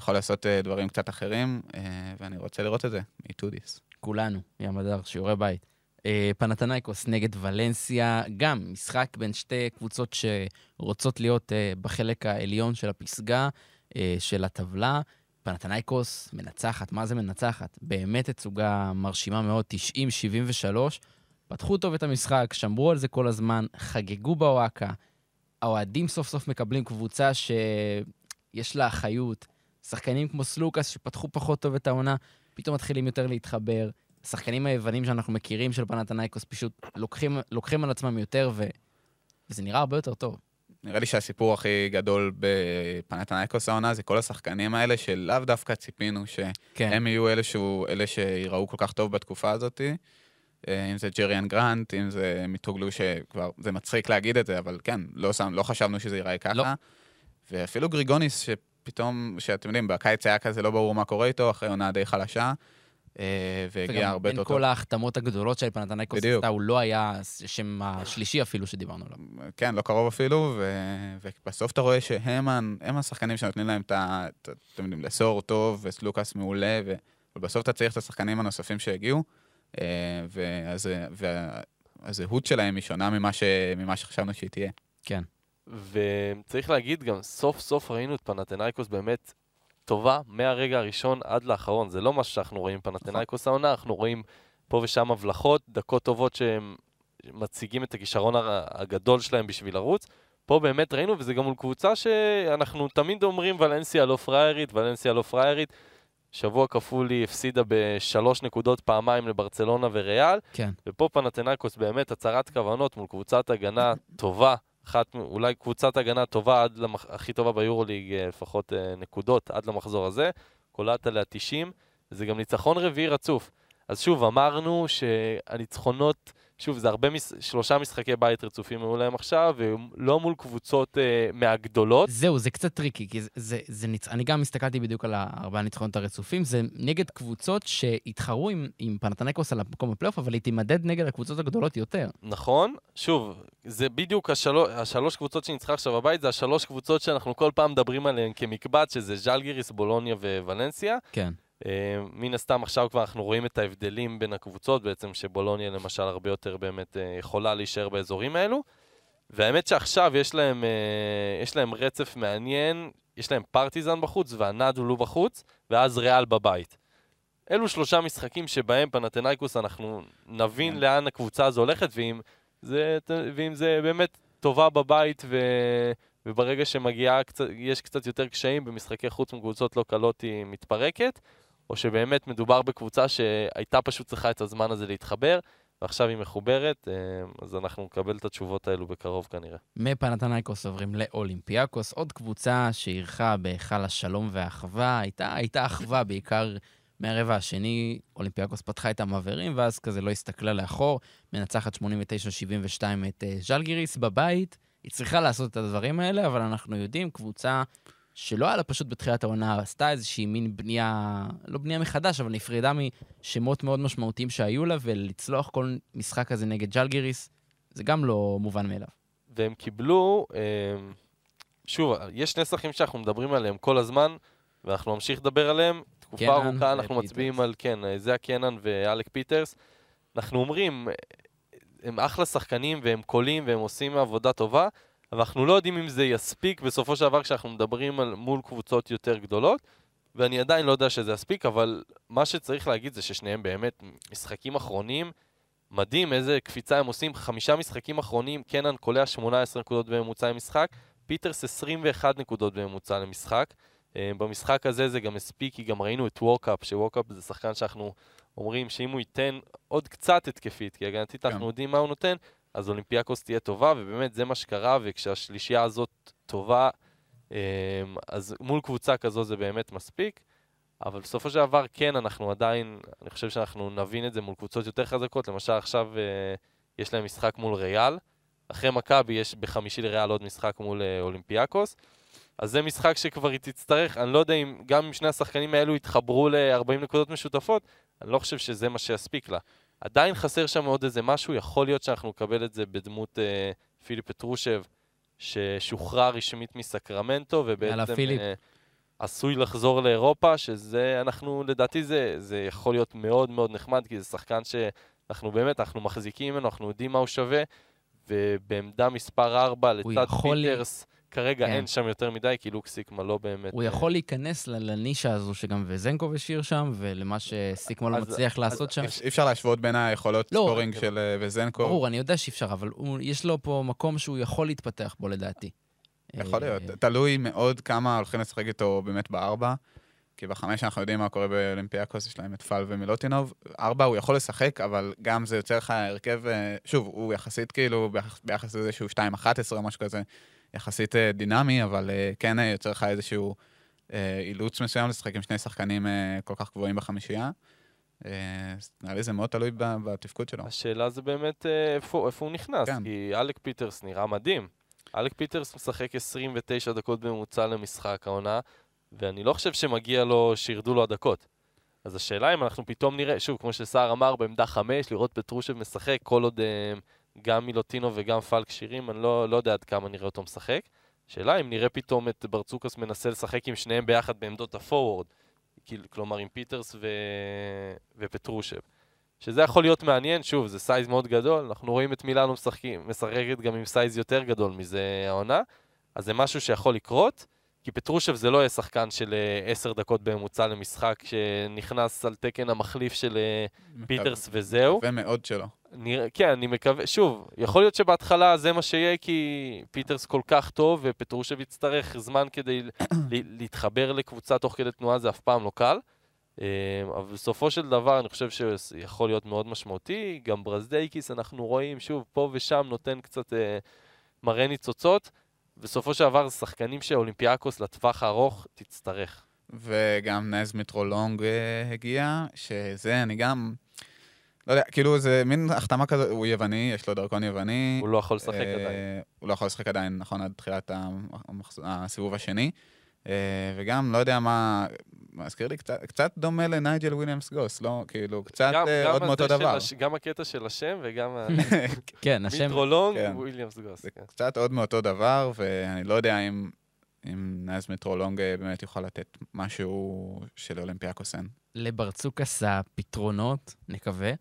יכול לעשות אה, דברים קצת אחרים, אה, ואני רוצה לראות את זה מטודיס. כולנו, ים הדר, שיעורי בית. אה, פנתנייקוס נגד ולנסיה, גם משחק בין שתי קבוצות שרוצות להיות אה, בחלק העליון של הפסגה אה, של הטבלה. פנתנייקוס מנצחת, מה זה מנצחת? באמת תצוגה מרשימה מאוד, 90-73. פתחו טוב את המשחק, שמרו על זה כל הזמן, חגגו בוואקה. האוהדים סוף סוף מקבלים קבוצה שיש לה אחריות. שחקנים כמו סלוקאס, שפתחו פחות טוב את העונה, פתאום מתחילים יותר להתחבר. השחקנים היוונים שאנחנו מכירים של פנתנייקוס פשוט לוקחים, לוקחים על עצמם יותר, ו... וזה נראה הרבה יותר טוב. נראה לי שהסיפור הכי גדול בפנתנייקוס העונה זה כל השחקנים האלה שלאו דווקא ציפינו שהם כן. יהיו אלה, שהוא, אלה שיראו כל כך טוב בתקופה הזאת. אה, אם זה ג'ריאן גרנט, אם זה מיטוגלו, שכבר, זה מצחיק להגיד את זה, אבל כן, לא, שם, לא חשבנו שזה ייראה ככה. לא. ואפילו גריגוניס, שפתאום, שאתם יודעים, בקיץ היה כזה לא ברור מה קורה איתו, אחרי עונה די חלשה, אה, והגיע וגם הרבה בין יותר טוב. כל ההחתמות הגדולות של פנתנייקוס הוא לא היה השם השלישי אפילו שדיברנו עליו. כן, לא קרוב אפילו, ו... ובסוף אתה רואה שהם הם השחקנים שנותנים להם את ה... את ה- אתם יודעים, לסור טוב, וסלוקאס מעולה, ו... ובסוף אתה צריך את השחקנים הנוספים שהגיעו, אה, ואז, והזהות שלהם היא שונה ממה, ש... ממה שחשבנו שהיא תהיה. כן. וצריך להגיד גם, סוף סוף ראינו את פנתנאיקוס באמת טובה מהרגע הראשון עד לאחרון. זה לא מה שאנחנו רואים פנתנאיקוס העונה, אנחנו רואים פה ושם הבלחות, דקות טובות שהם מציגים את הכישרון הגדול שלהם בשביל לרוץ. פה באמת ראינו, וזה גם מול קבוצה שאנחנו תמיד אומרים ולנסיה לא פריירית, ולנסיה לא פריירית. שבוע כפול היא הפסידה בשלוש נקודות פעמיים לברצלונה וריאל. כן. ופה פנתנאיקוס באמת הצהרת כוונות מול קבוצת הגנה טובה, אחת, אולי קבוצת הגנה טובה, עד למח... הכי טובה ביורוליג, אה, לפחות אה, נקודות עד למחזור הזה, קולעת עליה 90, וזה גם ניצחון רביעי רצוף. אז שוב, אמרנו שהניצחונות, שוב, זה הרבה, מש... שלושה משחקי בית רצופים היו להם עכשיו, ולא מול קבוצות אה, מהגדולות. זהו, זה קצת tricky, כי זה, זה, זה ניצ... אני גם הסתכלתי בדיוק על הארבעה ניצחונות הרצופים, זה נגד קבוצות שהתחרו עם, עם פנאתינייקוס על המקום בפלייאוף, אבל היא תימדד נגד הקבוצות הגדולות יותר. נכון, שוב, זה בדיוק השלוש, השלוש קבוצות שניצחה עכשיו בבית, זה השלוש קבוצות שאנחנו כל פעם מדברים עליהן כמקבץ, שזה ז'לגיריס, בולוניה וולנסיה. כן. אה, מן הסתם עכשיו כבר אנחנו רואים את ההבדלים בין הקבוצות, בעצם שבולוניה למשל הרבה יותר באמת אה, יכולה להישאר באזורים האלו. והאמת שעכשיו יש להם, אה, יש להם רצף מעניין, יש להם פרטיזן בחוץ והנדולו בחוץ, ואז ריאל בבית. אלו שלושה משחקים שבהם פנתנאיקוס אנחנו נבין כן. לאן הקבוצה הזו הולכת, ואם זה, ואם זה באמת טובה בבית, ו... וברגע שמגיעה, יש קצת יותר קשיים במשחקי חוץ מקבוצות לא קלות היא מתפרקת, או שבאמת מדובר בקבוצה שהייתה פשוט צריכה את הזמן הזה להתחבר, ועכשיו היא מחוברת, אה, אז אנחנו נקבל את התשובות האלו בקרוב כנראה. מפנתנייקוס עוברים לאולימפיאקוס, עוד קבוצה שאירחה בהיכל השלום והאחווה. הייתה, הייתה אחווה בעיקר מהרבע השני, אולימפיאקוס פתחה את המעברים, ואז כזה לא הסתכלה לאחור, מנצחת 89-72 את אה, ז'לגיריס בבית. היא צריכה לעשות את הדברים האלה, אבל אנחנו יודעים, קבוצה שלא היה לה פשוט בתחילת העונה, עשתה איזושהי מין בנייה, לא בנייה מחדש, אבל נפרדה משמות מאוד משמעותיים שהיו לה, ולצלוח כל משחק כזה נגד ז'לגיריס, זה גם לא מובן מאליו. והם קיבלו, אה, שוב, יש שני שחקנים שאנחנו מדברים עליהם כל הזמן, ואנחנו נמשיך לדבר עליהם. תקופה קנן ארוכה אנחנו ופיטרס. מצביעים על, כן, זה הקנן ואלק פיטרס. אנחנו אומרים, הם אחלה שחקנים והם קולעים והם עושים עבודה טובה, אבל אנחנו לא יודעים אם זה יספיק בסופו של דבר כשאנחנו מדברים על מול קבוצות יותר גדולות, ואני עדיין לא יודע שזה יספיק, אבל מה שצריך להגיד זה ששניהם באמת משחקים אחרונים, מדהים איזה קפיצה הם עושים, חמישה משחקים אחרונים, קנן קולע 18 נקודות בממוצע למשחק, פיטרס 21 נקודות בממוצע למשחק. אה, במשחק הזה זה גם הספיק, כי גם ראינו את ווקאפ, שווקאפ זה שחקן שאנחנו אומרים שאם הוא ייתן עוד קצת התקפית, כי הגנתית כן. אנחנו יודעים מה הוא נותן, אז אולימפיאקוס תהיה טובה, ובאמת זה מה שקרה, וכשהשלישייה הזאת טובה, אה, אז מול קבוצה כזו זה באמת מספיק. אבל בסופו של דבר, כן, אנחנו עדיין, אני חושב שאנחנו נבין את זה מול קבוצות יותר חזקות. למשל, עכשיו אה, יש להם משחק מול ריאל. אחרי מכבי יש בחמישי לריאל עוד משחק מול אה, אולימפיאקוס. אז זה משחק שכבר היא תצטרך, אני לא יודע אם גם אם שני השחקנים האלו יתחברו ל-40 נקודות משותפות, אני לא חושב שזה מה שיספיק לה. עדיין חסר שם עוד איזה משהו, יכול להיות שאנחנו נקבל את זה בדמות אה, פיליפ פטרושב, ששוחרר רשמית מסקרמנטו, ובעצם. אה, עשוי לחזור לאירופה, שזה, אנחנו, לדעתי זה, זה יכול להיות מאוד מאוד נחמד, כי זה שחקן שאנחנו באמת, אנחנו מחזיקים ממנו, אנחנו יודעים מה הוא שווה, ובעמדה מספר 4 לצד פיטרס, כרגע כן. אין שם יותר מדי, כי לוק סיקמה לא באמת... הוא אה, יכול להיכנס לנישה הזו שגם וזנקוב השאיר שם, ולמה שסיקמה לא אז- מצליח לעשות שם. אי אפשר להשוות בין היכולות לא, scoring של אה, וזנקו. ברור, אני יודע שאי אפשר, אבל הוא- יש לו פה מקום שהוא יכול להתפתח בו לדעתי. יכול להיות. אה, תלוי מאוד כמה הולכים לשחק איתו באמת בארבע. כי בחמש אנחנו יודעים מה קורה באולימפיאקוס, יש להם את פאל ומילוטינוב. ארבע הוא יכול לשחק, אבל גם זה יוצר לך הרכב, אה, שוב, הוא יחסית כאילו, ביחס- ביחס לזה שהוא 2-11 או משהו כזה, יחסית אה, דינמי, אבל אה, כן אה, יוצר לך איזשהו אילוץ מסוים לשחק עם שני שחקנים כל כך גבוהים בחמישייה. אה, נראה לי זה מאוד תלוי בתפקוד שלו. השאלה זה באמת איפה, איפה הוא נכנס, כן. כי אלק פיטרס נראה מדהים. אלק פיטרס משחק 29 דקות בממוצע למשחק העונה, ואני לא חושב שמגיע לו שירדו לו הדקות. אז השאלה אם אנחנו פתאום נראה, שוב, כמו שסער אמר, בעמדה 5, לראות פטרושב משחק, כל עוד גם מילוטינוב וגם פאל כשירים, אני לא, לא יודע עד כמה נראה אותו משחק. שאלה אם נראה פתאום את ברצוקס מנסה לשחק עם שניהם ביחד בעמדות הפורוורד, כאילו, כלומר עם פיטרס ו... ופטרושב. שזה יכול להיות מעניין, שוב, זה size מאוד גדול, אנחנו רואים את מילאנו משחקים, משחקת גם עם size יותר גדול מזה העונה, אז זה משהו שיכול לקרות, כי פטרושב זה לא יהיה שחקן של אה, 10 דקות בממוצע למשחק, שנכנס על תקן המחליף של אה, פיטרס וזהו. מקווה מאוד שלא. נראה, כן, אני מקווה, שוב, יכול להיות שבהתחלה זה מה שיהיה, כי פיטרס כל כך טוב, ופטרושב יצטרך זמן כדי להתחבר לקבוצה תוך כדי תנועה, זה אף פעם לא קל. אה, אבל בסופו של דבר, אני חושב שיכול להיות מאוד משמעותי. גם ברזדייקיס, אנחנו רואים, שוב, פה ושם נותן קצת אה, מראה ניצוצות. בסופו של דבר, זה שחקנים שאולימפיאקוס לטווח הארוך תצטרך. וגם נז מיטרו-לונג אה, הגיע, שזה אני גם, לא יודע, כאילו זה מין החתמה כזאת, הוא יווני, יש לו דרכון יווני. הוא לא יכול לשחק אה, עדיין. הוא לא יכול לשחק עדיין, נכון, עד תחילת המחז- הסיבוב השני. אה, וגם, לא יודע מה, מזכיר לי קצת, קצת דומה לנייג'ל וויליאמס-גוס, לא? כאילו, קצת גם- אה, גם עוד מאותו דבר. הש- גם הקטע של השם וגם ה- *laughs* כן, השם... מיטרולונג, כן. וויליאמס גוס. זה כן. קצת עוד מאותו דבר, ואני לא יודע אם, אם נז מיטרולונג אה, באמת יוכל לתת משהו של אולימפיאקוס אין. לברצוקאס הפתרונות, נקווה.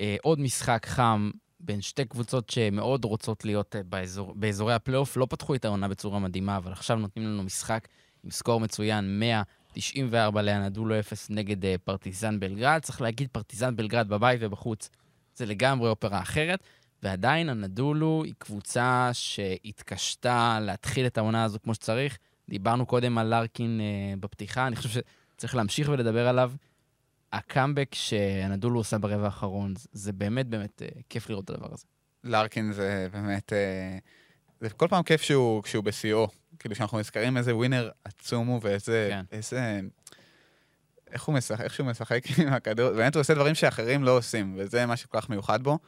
אה, עוד משחק חם בין שתי קבוצות שמאוד רוצות להיות אה, באזור, באזורי הפלייאוף. לא פתחו את העונה בצורה מדהימה, אבל עכשיו נותנים לנו משחק עם score מצוין, 194 לאנדולו 0 נגד אה, פרטיזן בלגרד. צריך להגיד, פרטיזן בלגרד בבית ובחוץ זה לגמרי אופרה אחרת. ועדיין הנדולו היא קבוצה שהתקשתה להתחיל את העונה הזו כמו שצריך. דיברנו קודם על לארקין אה, בפתיחה, אני חושב שצריך להמשיך ולדבר עליו. הקאמבק שהנדולו עושה ברבע האחרון, זה באמת באמת אה, כיף לראות את הדבר הזה. לארקין זה באמת... אה, זה כל פעם כיף שהוא, כשהוא בשיאו. כאילו, שאנחנו נזכרים איזה ווינר עצום הוא ואיזה... כן. איזה... איך הוא משחק, איך שהוא משחק עם הכדור, באמת הוא עושה דברים שאחרים לא עושים, וזה מה שכל כך מיוחד בו.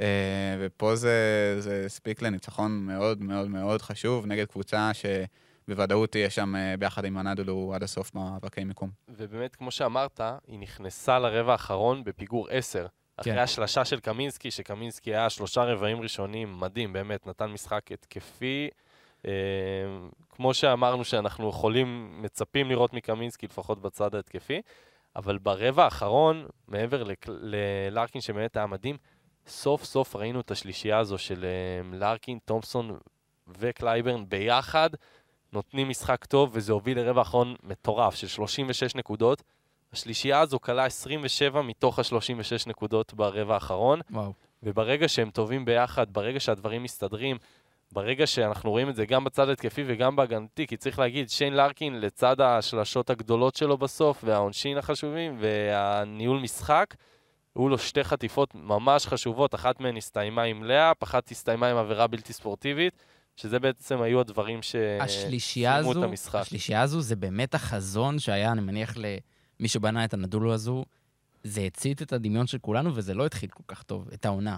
אה, ופה זה, זה הספיק לניצחון מאוד מאוד מאוד חשוב נגד קבוצה שבוודאות תהיה שם אה, ביחד עם הנדולו עד הסוף מאבקי מיקום. ובאמת, כמו שאמרת, היא נכנסה לרבע האחרון בפיגור 10. אחרי כן. השלשה של קמינסקי, שקמינסקי היה שלושה רבעים ראשונים, מדהים, באמת, נתן משחק התקפי. אה, כמו שאמרנו שאנחנו יכולים, מצפים לראות מקמינסקי, לפחות בצד ההתקפי, אבל ברבע האחרון, מעבר ללארקין שבאמת היה מדהים, סוף סוף ראינו את השלישייה הזו של אה, לארקין, תומפסון וקלייברן ביחד, נותנים משחק טוב, וזה הוביל לרבע האחרון מטורף של 36 נקודות. השלישייה הזו קלעה 27 מתוך ה-36 נקודות ברבע האחרון, וואו. וברגע שהם טובים ביחד, ברגע שהדברים מסתדרים, ברגע שאנחנו רואים את זה גם בצד התקפי וגם בהגנתי, כי צריך להגיד, שיין לארקין, לצד השלשות הגדולות שלו בסוף, והעונשין החשובים, והניהול משחק, היו לו שתי חטיפות ממש חשובות, אחת מהן הסתיימה עם לאפ, אחת הסתיימה עם עבירה בלתי ספורטיבית, שזה בעצם היו הדברים שסיימו את המשחק. השלישייה הזו זה באמת החזון שהיה, אני מניח, למי שבנה את הנדולו הזו, זה הצית את הדמיון של כולנו, וזה לא התחיל כל כך טוב, את העונה.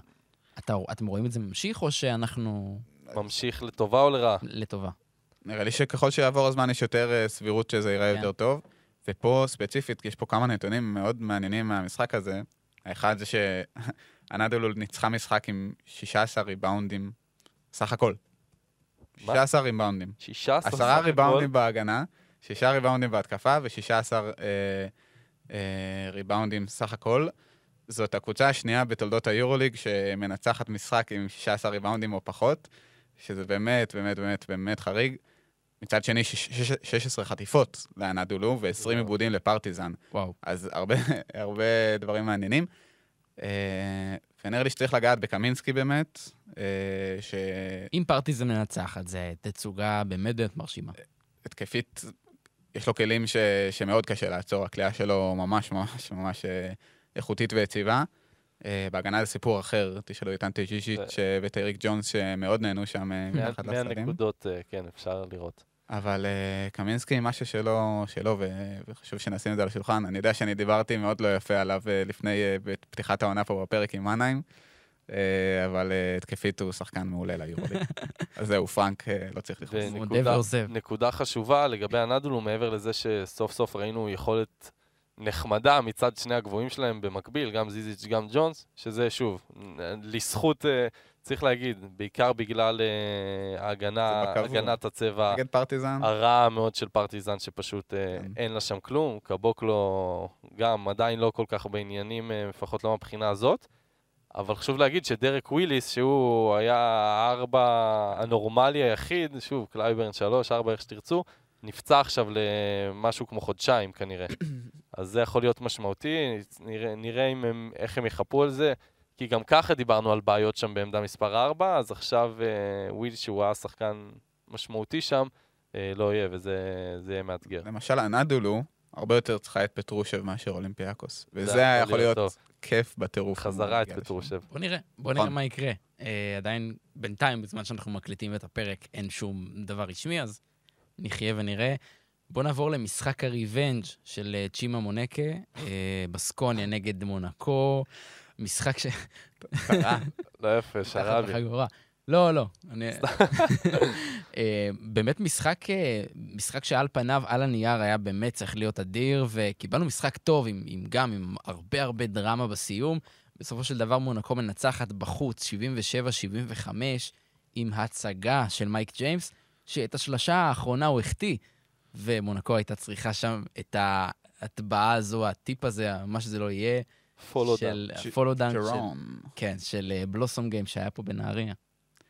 אתה, אתם רואים את זה ממשיך, או שאנחנו ממשיך לטובה או לרעה? לטובה? נראה לי שככל שיעבור הזמן יש יותר אה, סבירות שזה ייראה כן. יותר טוב. ופה ספציפית, יש פה כמה נתונים מאוד מעניינים מהמשחק הזה. האחד זה שאנדולו ניצחה משחק עם 16 ריבאונדים, סך הכל. מה? 16 ריבאונדים. 16 סך הכל? ריבאונדים בהגנה, שישה ריבאונדים בהתקפה ו-16 אה, אה, ריבאונדים סך הכל. זאת הקבוצה השנייה בתולדות היורוליג שמנצחת משחק עם 16 ריבאונדים או פחות, שזה באמת, באמת, באמת, באמת חריג. מצד שני, שש- שש- 16 חטיפות לאנדולו ו-20 וואו. עיבודים לפרטיזן. וואו. אז הרבה, *laughs* הרבה דברים מעניינים. אה, ונראה לי שצריך לגעת בקמינסקי באמת, אה, אם פרטיזן מנצחת, זה תצוגה באמת באמת מרשימה. התקפית, יש לו כלים ש, שמאוד קשה לעצור, הכלייה שלו ממש ממש ממש אה, איכותית ויציבה. בהגנה זה סיפור אחר, תשאלו את אנטי ז'יז'יץ' אה, ואת אריק ג'ונס שמאוד נהנו שם מתחת 100 לסלים. נקודות, כן, אפשר לראות. אבל אה, קמינסקי, משהו שלו, שלו ו- וחשוב שנשים את זה על השולחן. אני יודע שאני דיברתי מאוד לא יפה עליו אה, לפני, אה, בפתיחת העונה פה בפרק עם מנהיים, אבל התקפית הוא שחקן מעולה ליורוליג. *laughs* אז זהו, פרנק, לא צריך לכעוס. ועוזב. נקודה חשובה לגבי הנדולו, מעבר לזה שסוף סוף ראינו יכולת נחמדה מצד שני הגבוהים שלהם במקביל, גם זיזיץ', גם ג'ונס, שזה שוב, לזכות, צריך להגיד, בעיקר בגלל אה, ההגנה. הגנת הצבע? הרעה מאוד של פרטיזן, שפשוט אה, כן. אין לה שם כלום. קבוקלו גם עדיין לא כל כך בעניינים, אה, לפחות לא מהבחינה הזאת. אבל חשוב להגיד שדרק וויליס, שהוא היה הארבע הנורמלי היחיד, שוב, קלייברן שלוש, ארבע, איך שתרצו, נפצע עכשיו למשהו כמו חודשיים כנראה. *clears throat* אז זה יכול להיות משמעותי, נראה, נראה אם הם, איך הם יחפו על זה. כי גם ככה דיברנו על בעיות שם בעמדה מספר 4, אז עכשיו אה, וויליס, שהוא היה שחקן משמעותי שם, אה, לא יהיה, וזה זה יהיה מאתגר. למשל, אנדולו הרבה יותר צריכה את פטרושב מאשר אולימפיאקוס. זה וזה היה יכול להיות טוב. כיף בטירוף. חזרה את. פטרושב. בוא נראה, בוא נכון. נראה מה יקרה. אה, עדיין, בינתיים, בזמן שאנחנו מקליטים את הפרק, אין שום דבר רשמי, אז נחיה ונראה. בוא נעבור למשחק הריבנג' של צ'ימה מונקה, אה, בסקוניה נגד מונקו. משחק ש... קרה. *laughs* לא יפה, שרבי. לא, לא. אני... *laughs* אה, באמת משחק, אה, משחק שעל פניו, על הנייר, היה באמת צריך להיות אדיר, וקיבלנו משחק טוב, עם, עם גם עם הרבה הרבה דרמה בסיום. בסופו של דבר מונקו מנצחת בחוץ, 77-75, עם הצגה של מייק ג'יימס, שאת השלשה האחרונה הוא החטיא, ומונקו הייתה צריכה שם את ההטבעה הזו, הטיפ הזה, מה שזה לא יהיה, פולו. של פולו של, ג'רום. כן, של בלוסום גיים שהיה פה בנהריה.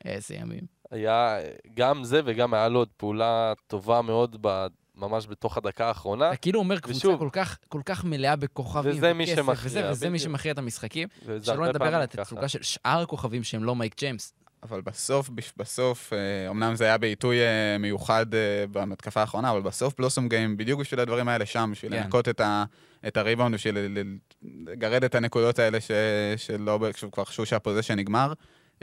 איזה ימים. היה גם זה וגם היה לו עוד פעולה טובה מאוד ב- ממש בתוך הדקה האחרונה. אתה כאילו אומר קבוצה ושוב- כל כך, כל כך מלאה בכוכבים וזה מי וכסף, שמכריע, וזה, וזה מי. שמכריע את המשחקים. שלא נדבר על. התצוגה של שאר הכוכבים שהם לא מייק ג'יימס. אבל בסוף, בסוף, אה, אמנם זה היה בעיתוי אה, מיוחד אה, במתקפה האחרונה, אבל בסוף בלוסום גיים, בדיוק בשביל הדברים האלה שם, בשביל כן. לנקות את, ה, את הריבאונד, בשביל לגרד את הנקודות האלה ש, שלא, שכבר חשבו שהפוזיישן נגמר,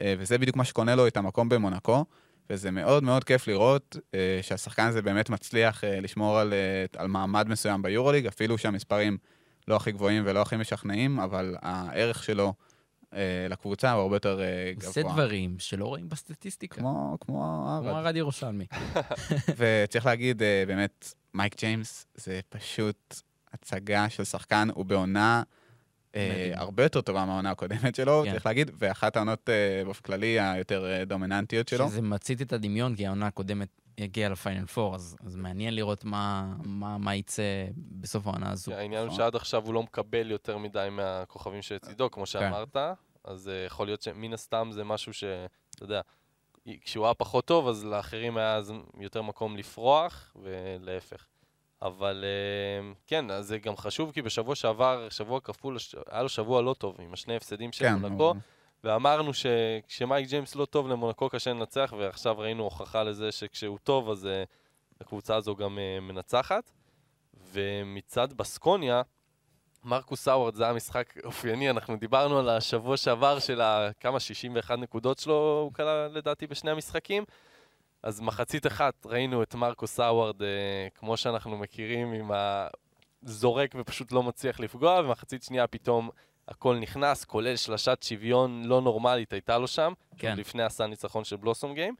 אה, וזה בדיוק מה שקונה לו את המקום במונקו, וזה מאוד מאוד כיף לראות אה, שהשחקן הזה באמת מצליח אה, לשמור על, על מעמד מסוים ביורוליג, אפילו שהמספרים לא הכי גבוהים ולא הכי משכנעים, אבל הערך שלו לקבוצה הוא הרבה יותר גבוה. עושה דברים שלא רואים בסטטיסטיקה. כמו, כמו כמו ארד. ארד ירושלמי. *laughs* וצריך להגיד, באמת, מייק ג'יימס זה פשוט הצגה של שחקן, הוא בעונה אה. הרבה יותר טובה מהעונה הקודמת שלו, כן. צריך להגיד, ואחת העונות אה, באופן כללי היותר אה, דומיננטיות שלו. שזה מצית את הדמיון, כי העונה הקודמת הגיעה לפיינל פור, אז, אז מעניין לראות מה, מה, מה יצא בסוף העונה הזו. העניין הוא נכון. שעד עכשיו הוא לא מקבל יותר מדי מהכוכבים שלצידו, כמו שאמרת, אז אה, יכול להיות שמן הסתם זה משהו ש... אתה יודע, כשהוא היה פחות טוב, אז לאחרים היה אז יותר מקום לפרוח, ולהפך. אבל אה, כן, אז זה גם חשוב, כי בשבוע שעבר, שבוע כפול, היה לו שבוע לא טוב, עם השני הפסדים של כן, מונקו, הוא- ואמרנו שכשמייק ג'יימס לא טוב למונקו קשה לנצח, ועכשיו ראינו הוכחה לזה שכשהוא טוב אז אה, הקבוצה הזו גם אה, מנצחת. ומצד בסקוניה, מרקוס האוורד זה היה משחק אופייני, אנחנו דיברנו על השבוע שעבר של כמה 61 נקודות שלו, הוא קלע לדעתי בשני המשחקים. אז מחצית אחת ראינו את מרקוס האוורד, אה, כמו שאנחנו מכירים, עם הזורק ופשוט לא מצליח לפגוע, ומחצית שנייה פתאום הכל נכנס, כולל שלשת שוויון לא נורמלית הייתה לו שם, כן. לפני עשה ניצחון של בלוסום גיים.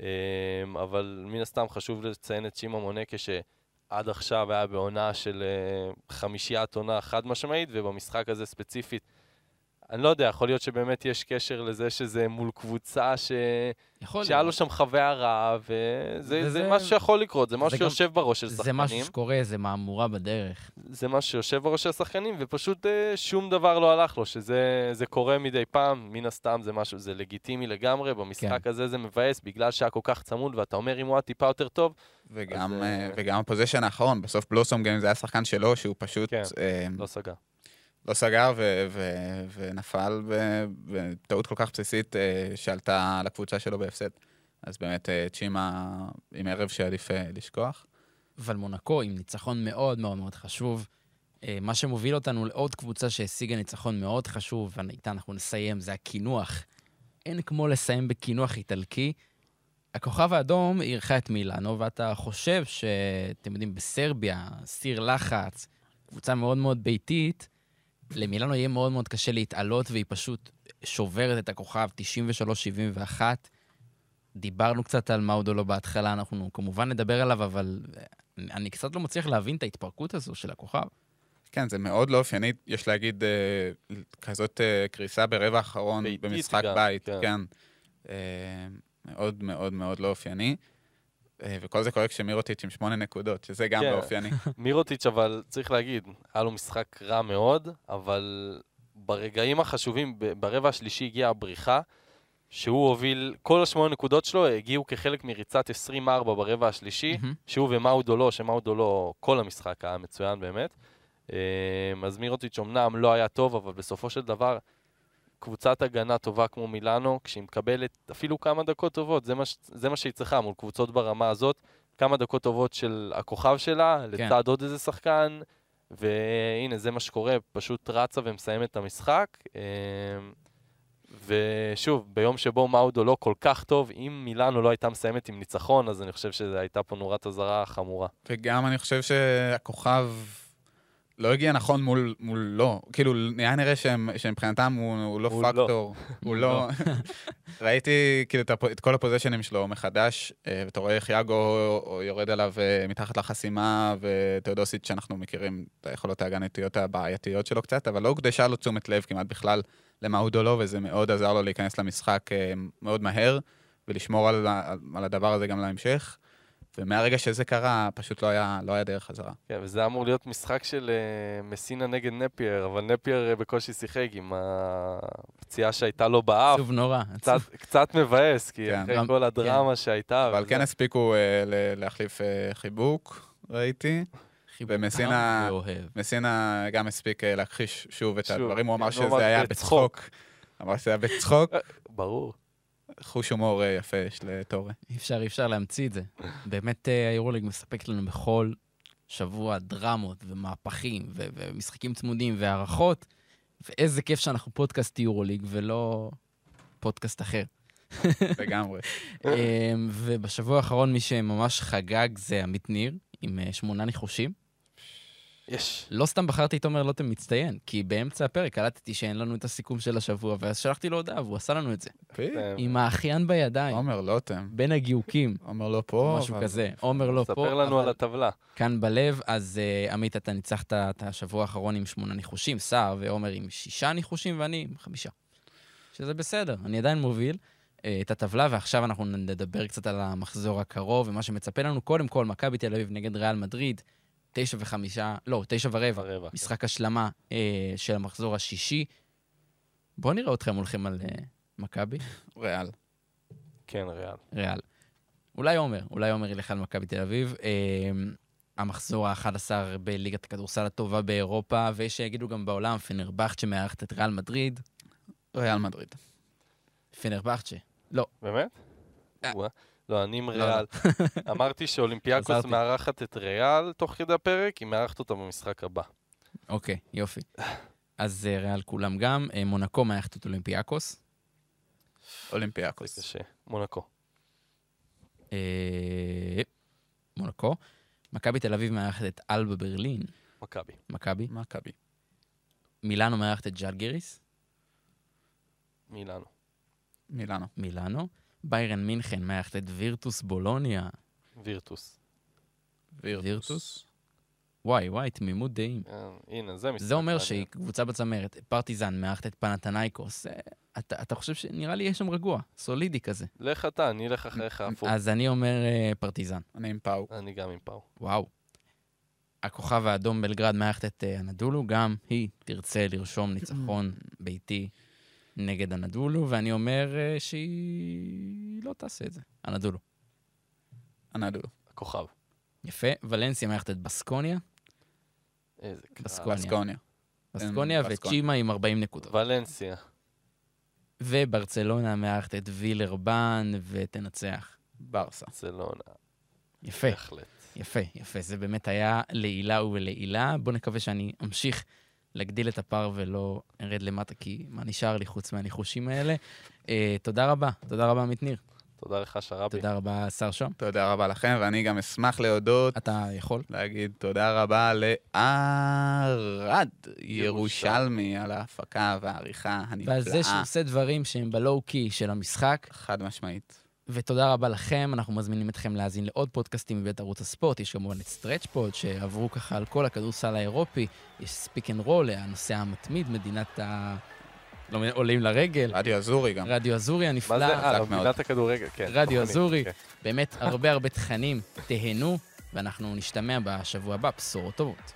אה, אבל מן הסתם חשוב לציין את שימה מונקה, שעד עכשיו היה בעונה של אה, חמישיית עונה חד משמעית, ובמשחק הזה ספציפית אני לא יודע, יכול להיות שבאמת יש קשר לזה שזה מול קבוצה ש... שהיה לו שם חוויה רעה, וזה וזה... זה משהו שיכול לקרות, זה משהו שיושב גם... בראש של זה שחקנים. זה משהו שקורה, זה מהמורה בדרך. זה משהו שיושב בראש של שחקנים, ופשוט אה, שום דבר לא הלך לו, שזה קורה מדי פעם, מן הסתם זה משהו, זה לגיטימי לגמרי, במשחק כן. הזה זה מבאס, בגלל שהיה כל כך צמוד, ואתה אומר אם הוא היה טיפה יותר טוב. וגם, אז, אה... וגם הפוזיישן האחרון, בסוף בלוסום גיים זה היה שחקן שלו, שהוא פשוט... כן, אה... לא סגר. לא סגר ו- ו- ונפל בטעות כל כך בסיסית uh, שעלתה לקבוצה שלו בהפסד. אז באמת uh, צ'ימה עם ערב שעדיף uh, לשכוח. אבל מונקו עם ניצחון מאוד מאוד מאוד חשוב. מה שמוביל אותנו לעוד קבוצה שהשיגה ניצחון מאוד חשוב, ואיתה אנחנו נסיים, זה הקינוח. אין כמו לסיים בקינוח איטלקי. הכוכב האדום אירחה את מילאנו, ואתה חושב שאתם יודעים, בסרביה, סיר לחץ, קבוצה מאוד מאוד ביתית, למילאנו יהיה מאוד מאוד קשה להתעלות, והיא פשוט שוברת את הכוכב 93-71. דיברנו קצת על מאודולו בהתחלה, אנחנו כמובן נדבר עליו, אבל אני קצת לא מצליח להבין את ההתפרקות הזו של הכוכב. כן, זה מאוד לא אופייני, יש להגיד, אה, כזאת אה, קריסה ברבע האחרון במשחק גם, בית, כן. כן. אה, מאוד מאוד מאוד לא אופייני. אה, וכל זה קורה כשמירוטיץ' עם שמונה נקודות, שזה גם כן. לא אופייני. *laughs* מירוטיץ', אבל צריך להגיד, היה לו משחק רע מאוד, אבל ברגעים החשובים, ברבע השלישי הגיעה הבריחה, שהוא הוביל, כל השמונה נקודות שלו הגיעו כחלק מריצת 24 ברבע השלישי, mm-hmm. שהוא ומאודו לא, שמאודו לא, כל המשחק היה מצוין באמת. אה, אז מירוטיץ' אמנם לא היה טוב, אבל בסופו של דבר, קבוצת הגנה טובה כמו מילאנו, כשהיא מקבלת אפילו כמה דקות טובות, זה מה, זה מה שהיא צריכה מול קבוצות ברמה הזאת, כמה דקות טובות של הכוכב שלה, כן. לצד עוד איזה שחקן, והנה, זה מה שקורה, פשוט רצה ומסיימת את המשחק. אמ, ושוב, ביום שבו מאודו לא כל כך טוב, אם מילאנו לא הייתה מסיימת עם ניצחון, אז אני חושב שזו הייתה פה נורת אזהרה חמורה. וגם אני חושב שהכוכב לא הגיע נכון מול, מול לא. כאילו, נראה נראה שמבחינתם הוא, הוא לא הוא לא. פקטור. לא. הוא לא... *laughs* ראיתי כאילו את כל הפוזיישנים שלו מחדש, אה, ואתה רואה איך יאגו יורד עליו אה, מתחת לחסימה, ותאודוסיץ' שאנחנו מכירים את היכולות ההגנתיות הבעייתיות שלו קצת, אבל לא הוקדשה לו תשומת לב כמעט בכלל למהודו לא, וזה מאוד עזר לו להיכנס למשחק אה, מאוד מהר, ולשמור על, על הדבר הזה גם להמשך. ומהרגע שזה קרה, פשוט לא היה, לא היה דרך חזרה. כן, וזה אמור להיות משחק של uh, מסינה נגד נפייר, אבל נפייר uh, בקושי שיחק עם הפציעה שהייתה לו באף. עצוב נורא. קצת, קצת מבאס, כי כן. אחרי גם, כל הדרמה כן. שהייתה. אבל וזה... כן הספיקו uh, להחליף uh, חיבוק, ראיתי. ומסינה מסינה גם הספיק להכחיש שוב את שוב, הדברים, הוא אמר כן, שזה היה בצחוק. אמר שזה היה בצחוק. ברור. חוש הומור אה, יפה יש לטורי. אי אפשר, אי אפשר להמציא את זה. באמת אה, היורוליג מספק לנו בכל שבוע דרמות ומהפכים ו- ומשחקים צמודים והערכות, ואיזה כיף שאנחנו פודקאסט יורוליג ולא פודקאסט אחר. לגמרי. *laughs* אמ, ובשבוע האחרון מי שממש חגג זה עמית ניר, עם אה, שמונה ניחושים. יש. לא סתם בחרתי את עומר לוטם מצטיין, כי באמצע הפרק קלטתי שאין לנו את הסיכום של השבוע, ואז שלחתי לו הודעה, והוא עשה לנו את זה. עם האחיין בידיים. עומר לוטם. בין הגיוקים. עומר לא פה. משהו כזה. עומר לא פה. ספר לנו על הטבלה. כאן בלב, אז uh, עמית, אתה ניצחת את השבוע האחרון עם שמונה ניחושים, סער ועומר עם שישה ניחושים, ואני עם חמישה. שזה בסדר, אני עדיין מוביל. uh, את הטבלה, ועכשיו אנחנו נדבר קצת על המחזור הקרוב ומה שמצפה לנו. קודם כל, מכבי תל אביב נגד ריאל מדריד, תשע וחמישה, לא, תשע ורבע, ורבע משחק כן. השלמה אה, של המחזור השישי. בואו נראה אתכם הולכים על אה, מכבי. *laughs* ריאל. כן, ריאל. ריאל. אולי עומר, אולי עומר ילך על מכבי תל אביב. אה, המחזור ה-11 בליגת הכדורסל הטובה באירופה, ויש שיגידו גם בעולם, פנרבכט שמארחת את ריאל מדריד. ריאל מדריד. פנרבחצ'ה. לא, באמת? לא, אני עם לא. ריאל. *laughs* אמרתי שאולימפיאקוס. מארחת את ריאל תוך כדי הפרק, היא מארחת אותה במשחק הבא. אוקיי, יופי. אז אה, ריאל כולם גם. אה, מונקו מארחת את אולימפיאקוס. אולימפיאקוס. קשה. מונקו. אה, מונקו. מכבי תל אביב מארחת את אלבה ברלין. מכבי. מכבי. מכבי. מילאנו מארחת את ג'לגיריס. מילאנו. מילאנו. מילאנו. ביירן מינכן מארחת את וירטוס בולוניה. וירטוס. וירטוס. וואי, וואי, תמימות דעים. אה, הנה, זה משחק. זה אומר. שהיא קבוצה בצמרת. פרטיזן מארחת את פנתנייקוס. אה, אתה, אתה חושב שנראה לי יש שם רגוע, סולידי כזה. לך אתה, אני אלך אחריך הפוך. אז אני אומר אה, פרטיזן. אני עם פאו. אני גם עם פאו. וואו. הכוכב האדום בלגרד מארחת את אנדולו, גם היא תרצה לרשום ניצחון ביתי נגד אנדולו, ואני אומר אה, שהיא לא תעשה את זה. אנדולו. אנדולו. הכוכב. יפה. ולנסיה מארחת את בסקוניה. איזה קרב. בסקוניה. אסקוניה. בסקוניה בסקוניה. וצ'ימה עם 40 נקודות. ולנסיה. וברצלונה מארחת את וילרבן ותנצח. ברסה. ברצלונה. יפה. בהחלט. יפה, יפה. זה באמת היה לעילה ולעילה. בוא נקווה שאני אמשיך להגדיל את הפער ולא ארד למטה, כי מה נשאר לי חוץ מהניחושים האלה? אה, תודה רבה. תודה רבה, עמית ניר. תודה לך, שרבי. תודה רבה, שר שוהם. תודה רבה לכם, ואני גם אשמח להודות, אתה יכול? להגיד תודה רבה לערד ירושלמי על ההפקה והעריכה ועל זה שהוא הנפלאה. עושה דברים שהם ב low-key של המשחק. חד משמעית. ותודה רבה לכם, אנחנו מזמינים אתכם להאזין לעוד פודקאסטים מבית ערוץ הספורט. יש כמובן את Stretch Four, שעברו ככה על כל הכדורסל האירופי. יש Pick and Roll, הנושא המתמיד, מדינת ה... לא מבין, עולים לרגל. רדיו אזורי גם. רדיו אזורי מה הנפלא. זה? אה, מאוד. מדינת הכדורגל, כן. רדיו אזורי. כן. באמת הרבה הרבה תכנים. תהנו, ואנחנו נשתמע בשבוע הבא. בשורות טובות.